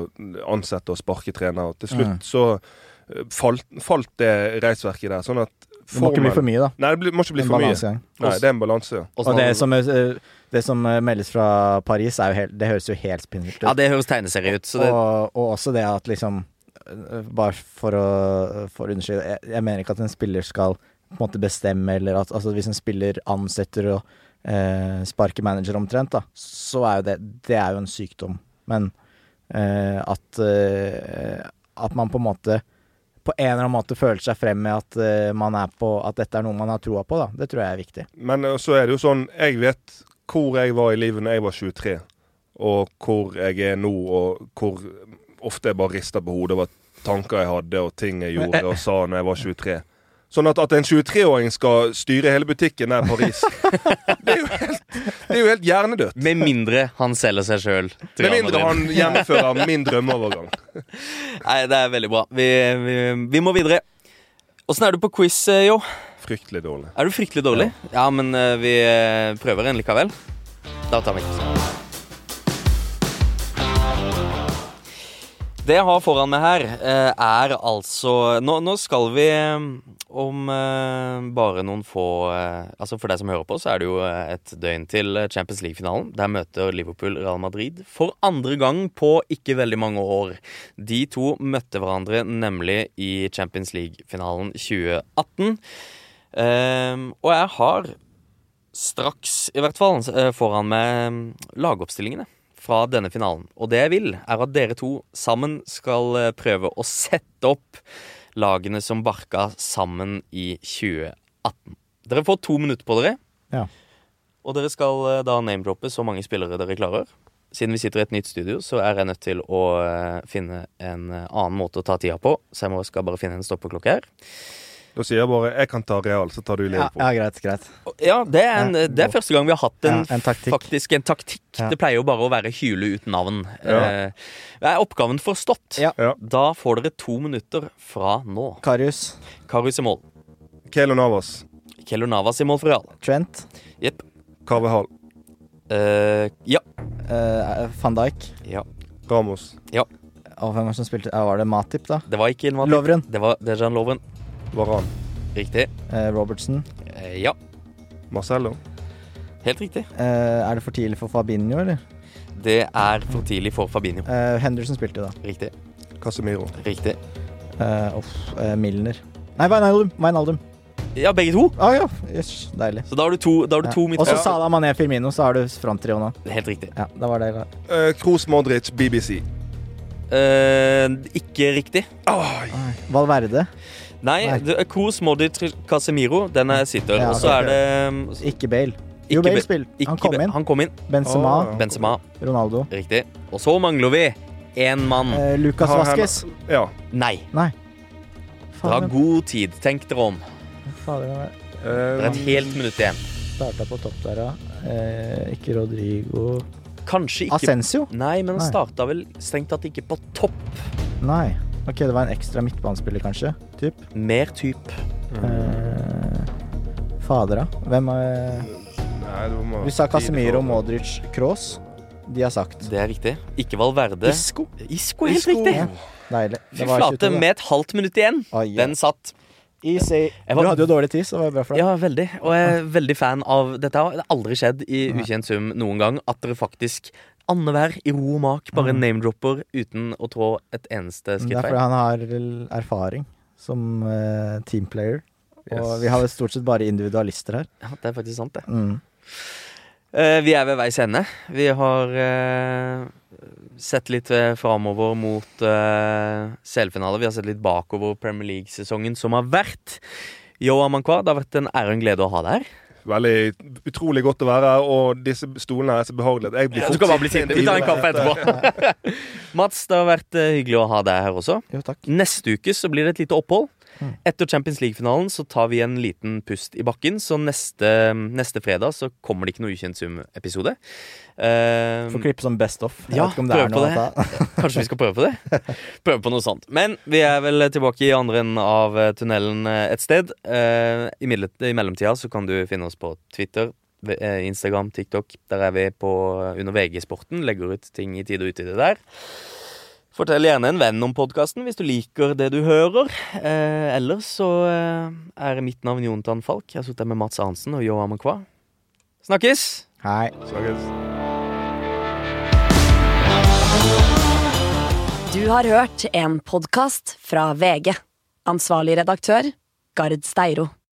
ansette og sparke trener. Og Til slutt Mm. så eh, falt, falt det reisverket der. Sånn at Det må ikke bli for mye, da. Nei, det blir- må ikke bli En for mye. Nei, det er en balanse. Og Og det sånn- som, eh, det som eh, meldes fra Paris, er jo helt, det høres jo helt spinnvilt ut. ja, det høres tegneserie ut. Så det, og, og også det at liksom Bare for å, for å understreke det, jeg, jeg mener ikke at en spiller skal på en måte bestemme, eller at altså, hvis en spiller ansetter og eh, sparker manager omtrent, da, så er jo det Det er jo en sykdom. Men eh, at eh, At man på en måte på en eller annen måte føler seg frem med at eh, man er på At dette er noe man har troa på, da. Det tror jeg er viktig. Men eh, så er det jo sånn Jeg vet hvor jeg var i livet når jeg var 23, og hvor jeg er nå, og hvor ofte jeg bare rister på hodet over tanker jeg hadde, og ting jeg gjorde og sa når jeg var 23. Sånn at, at en 23-åring skal styre hele butikken nær Paris, det er jo helt, det er jo helt hjernedødt. med mindre han selger seg sjøl. Med mindre han gjennomfører min drømmeovergang. Nei, det er veldig bra. Vi, vi, vi må videre. Åssen er du på quiz, eh, Jo? Fryktelig dårlig. Er du fryktelig dårlig? Ja, men eh, vi eh, prøver en likevel. Da tar vi den. Det jeg har foran meg her, eh, er altså Nå, nå skal vi eh, om eh, bare noen få Altså For deg som hører på, så er det jo et døgn til Champions League-finalen. Der møter Liverpool Real Madrid for andre gang på ikke veldig mange år. De to møtte hverandre nemlig i Champions League-finalen 2018. Ehm, og jeg har straks, i hvert fall, foran meg lagoppstillingene fra denne finalen. Og det jeg vil, er at dere to sammen skal eh, prøve å sette opp lagene som barka sammen i 2018. Dere får to minutter på dere. Ja. Og dere skal eh, da name-droppe så mange spillere dere klarer. Siden vi sitter i et nytt studio, så er jeg nødt til å eh, finne en annen måte å ta tida på. Så jeg må, skal bare finne en stoppeklokke her. Da sier jeg bare 'jeg kan ta Real', så tar du Ja, Liverpool. ja greit, greit. Ja, det er, en, det er første gang vi har hatt en, Ja, en taktikk. faktisk en taktikk. Ja. Det pleier jo bare å være hyle uten navn. Ja. Eh, er oppgaven forstått? Ja. Ja. Da får dere to minutter fra nå. Karius, Karius i mål. Kelo Navas. Kelo Navas i mål for Real. Trent, Jepp. Carvehall. Eh, ja. eh, van Dijk ja. Ramos. Og hvem var det som spilte? Ja, var det Matip, da? Det var ikke Matip. Lovren. Det var Dejan Lovren. Varan. Riktig. Eh, Robertson. Eh, ja. Marcello. Helt riktig. Eh, er det for tidlig for Fabinho, eller? Det er for tidlig for Fabinho. Eh, Henderson spilte, da. Riktig. Casemiro. Riktig. Eh, uff, eh, Milner. Nei, Wijnaldum. Wijnaldum. Ja, begge to. Ah, ja. Yes, deilig. Så da har du to, da har du Ja. to Og så. Salah Mané Firmino, så har du fronttrioen nå. Helt riktig. Ja, da var det Uh, Kroos Modric, BBC. Uh, ikke riktig. Oh. Valverde. Nei, Kroos, Modric, Casemiro, den er sitter. Ja, Og så er det um, Ikke Bale. Jo, Bale Ba- spilte. Han kom inn. Han kom inn. Benzema. Ah. Benzema. Ronaldo. Riktig. Og så mangler vi én mann. Eh, Lucas Vasques. Ja. Nei. Nei. Dere har god tid. Tenk dere om. fader, Det er et helt minutt igjen. starta på topp der, ja. Eh, ikke Rodrigo Kanskje ikke Ascencio? Nei, men han starta vel strengt tatt ikke på topp. Nei. Ok, det var en ekstra midtbanespiller, kanskje? Typ. Mer typ. Eh, fader, da. Hvem er Nei, du må Du sa Casemiro, Modric, Kroos. De har sagt. Det er riktig. Ikke Valverde. Isco. Isco, helt Isco. riktig. Ja, Deilig. Fy Det var flate, 22, da. med et halvt minutt igjen. Oi, ja. Den satt. Easy. Var- Du hadde jo dårlig tid, så det var bra for deg. Ja, veldig. Og jeg er veldig fan av Dette Det har aldri skjedd i Ukjent sum noen gang. At dere faktisk annenhver i ro og mak bare Mm. name-dropper uten å trå et eneste Det er fordi han har erfaring som uh, teamplayer. Og Yes. vi har vel stort sett bare individualister her. Ja, det er faktisk sant, det. Mm. Uh, vi er ved veis ende. Vi har uh, sett litt eh, framover mot uh, CL-finale. Vi har sett litt bakover Premier League-sesongen som har vært. Yo Amankwa, det har vært en ære og en glede å ha deg her. Veldig utrolig godt å være her, og disse stolene er så behagelige. Jeg blir Ja, du kan bare bli sittende. Vi tar en kaffe etterpå. Mats, det har vært eh, hyggelig å ha deg her også. Jo, takk. Neste uke så blir det et lite opphold. Etter Champions League-finalen så tar vi en liten pust i bakken, så neste, neste fredag så kommer det ikke noe Ukjent sum-episode. Uh, Får klippe som best off. Jeg Ja, vet ikke om det prøv er på det. Kanskje vi skal prøve på det? Prøve på noe sånt. Men vi er vel tilbake i andre enden av eh, tunnelen eh, et sted. Uh, I, I mellomtida så kan du finne oss på Twitter, eh, Instagram, TikTok. Der er vi på under VG-sporten. Legger ut ting i tide og utide der. Fortell gjerne en venn om podkasten hvis du liker det du hører. Eh, ellers så eh, er mitt navn Jontan Falk. Jeg har sittet med Mats Arntzen og Yo Amankwa. Snakkes! Hei. Snakkes. Du har hørt en podkast fra VG. Ansvarlig redaktør, Gard Steiro.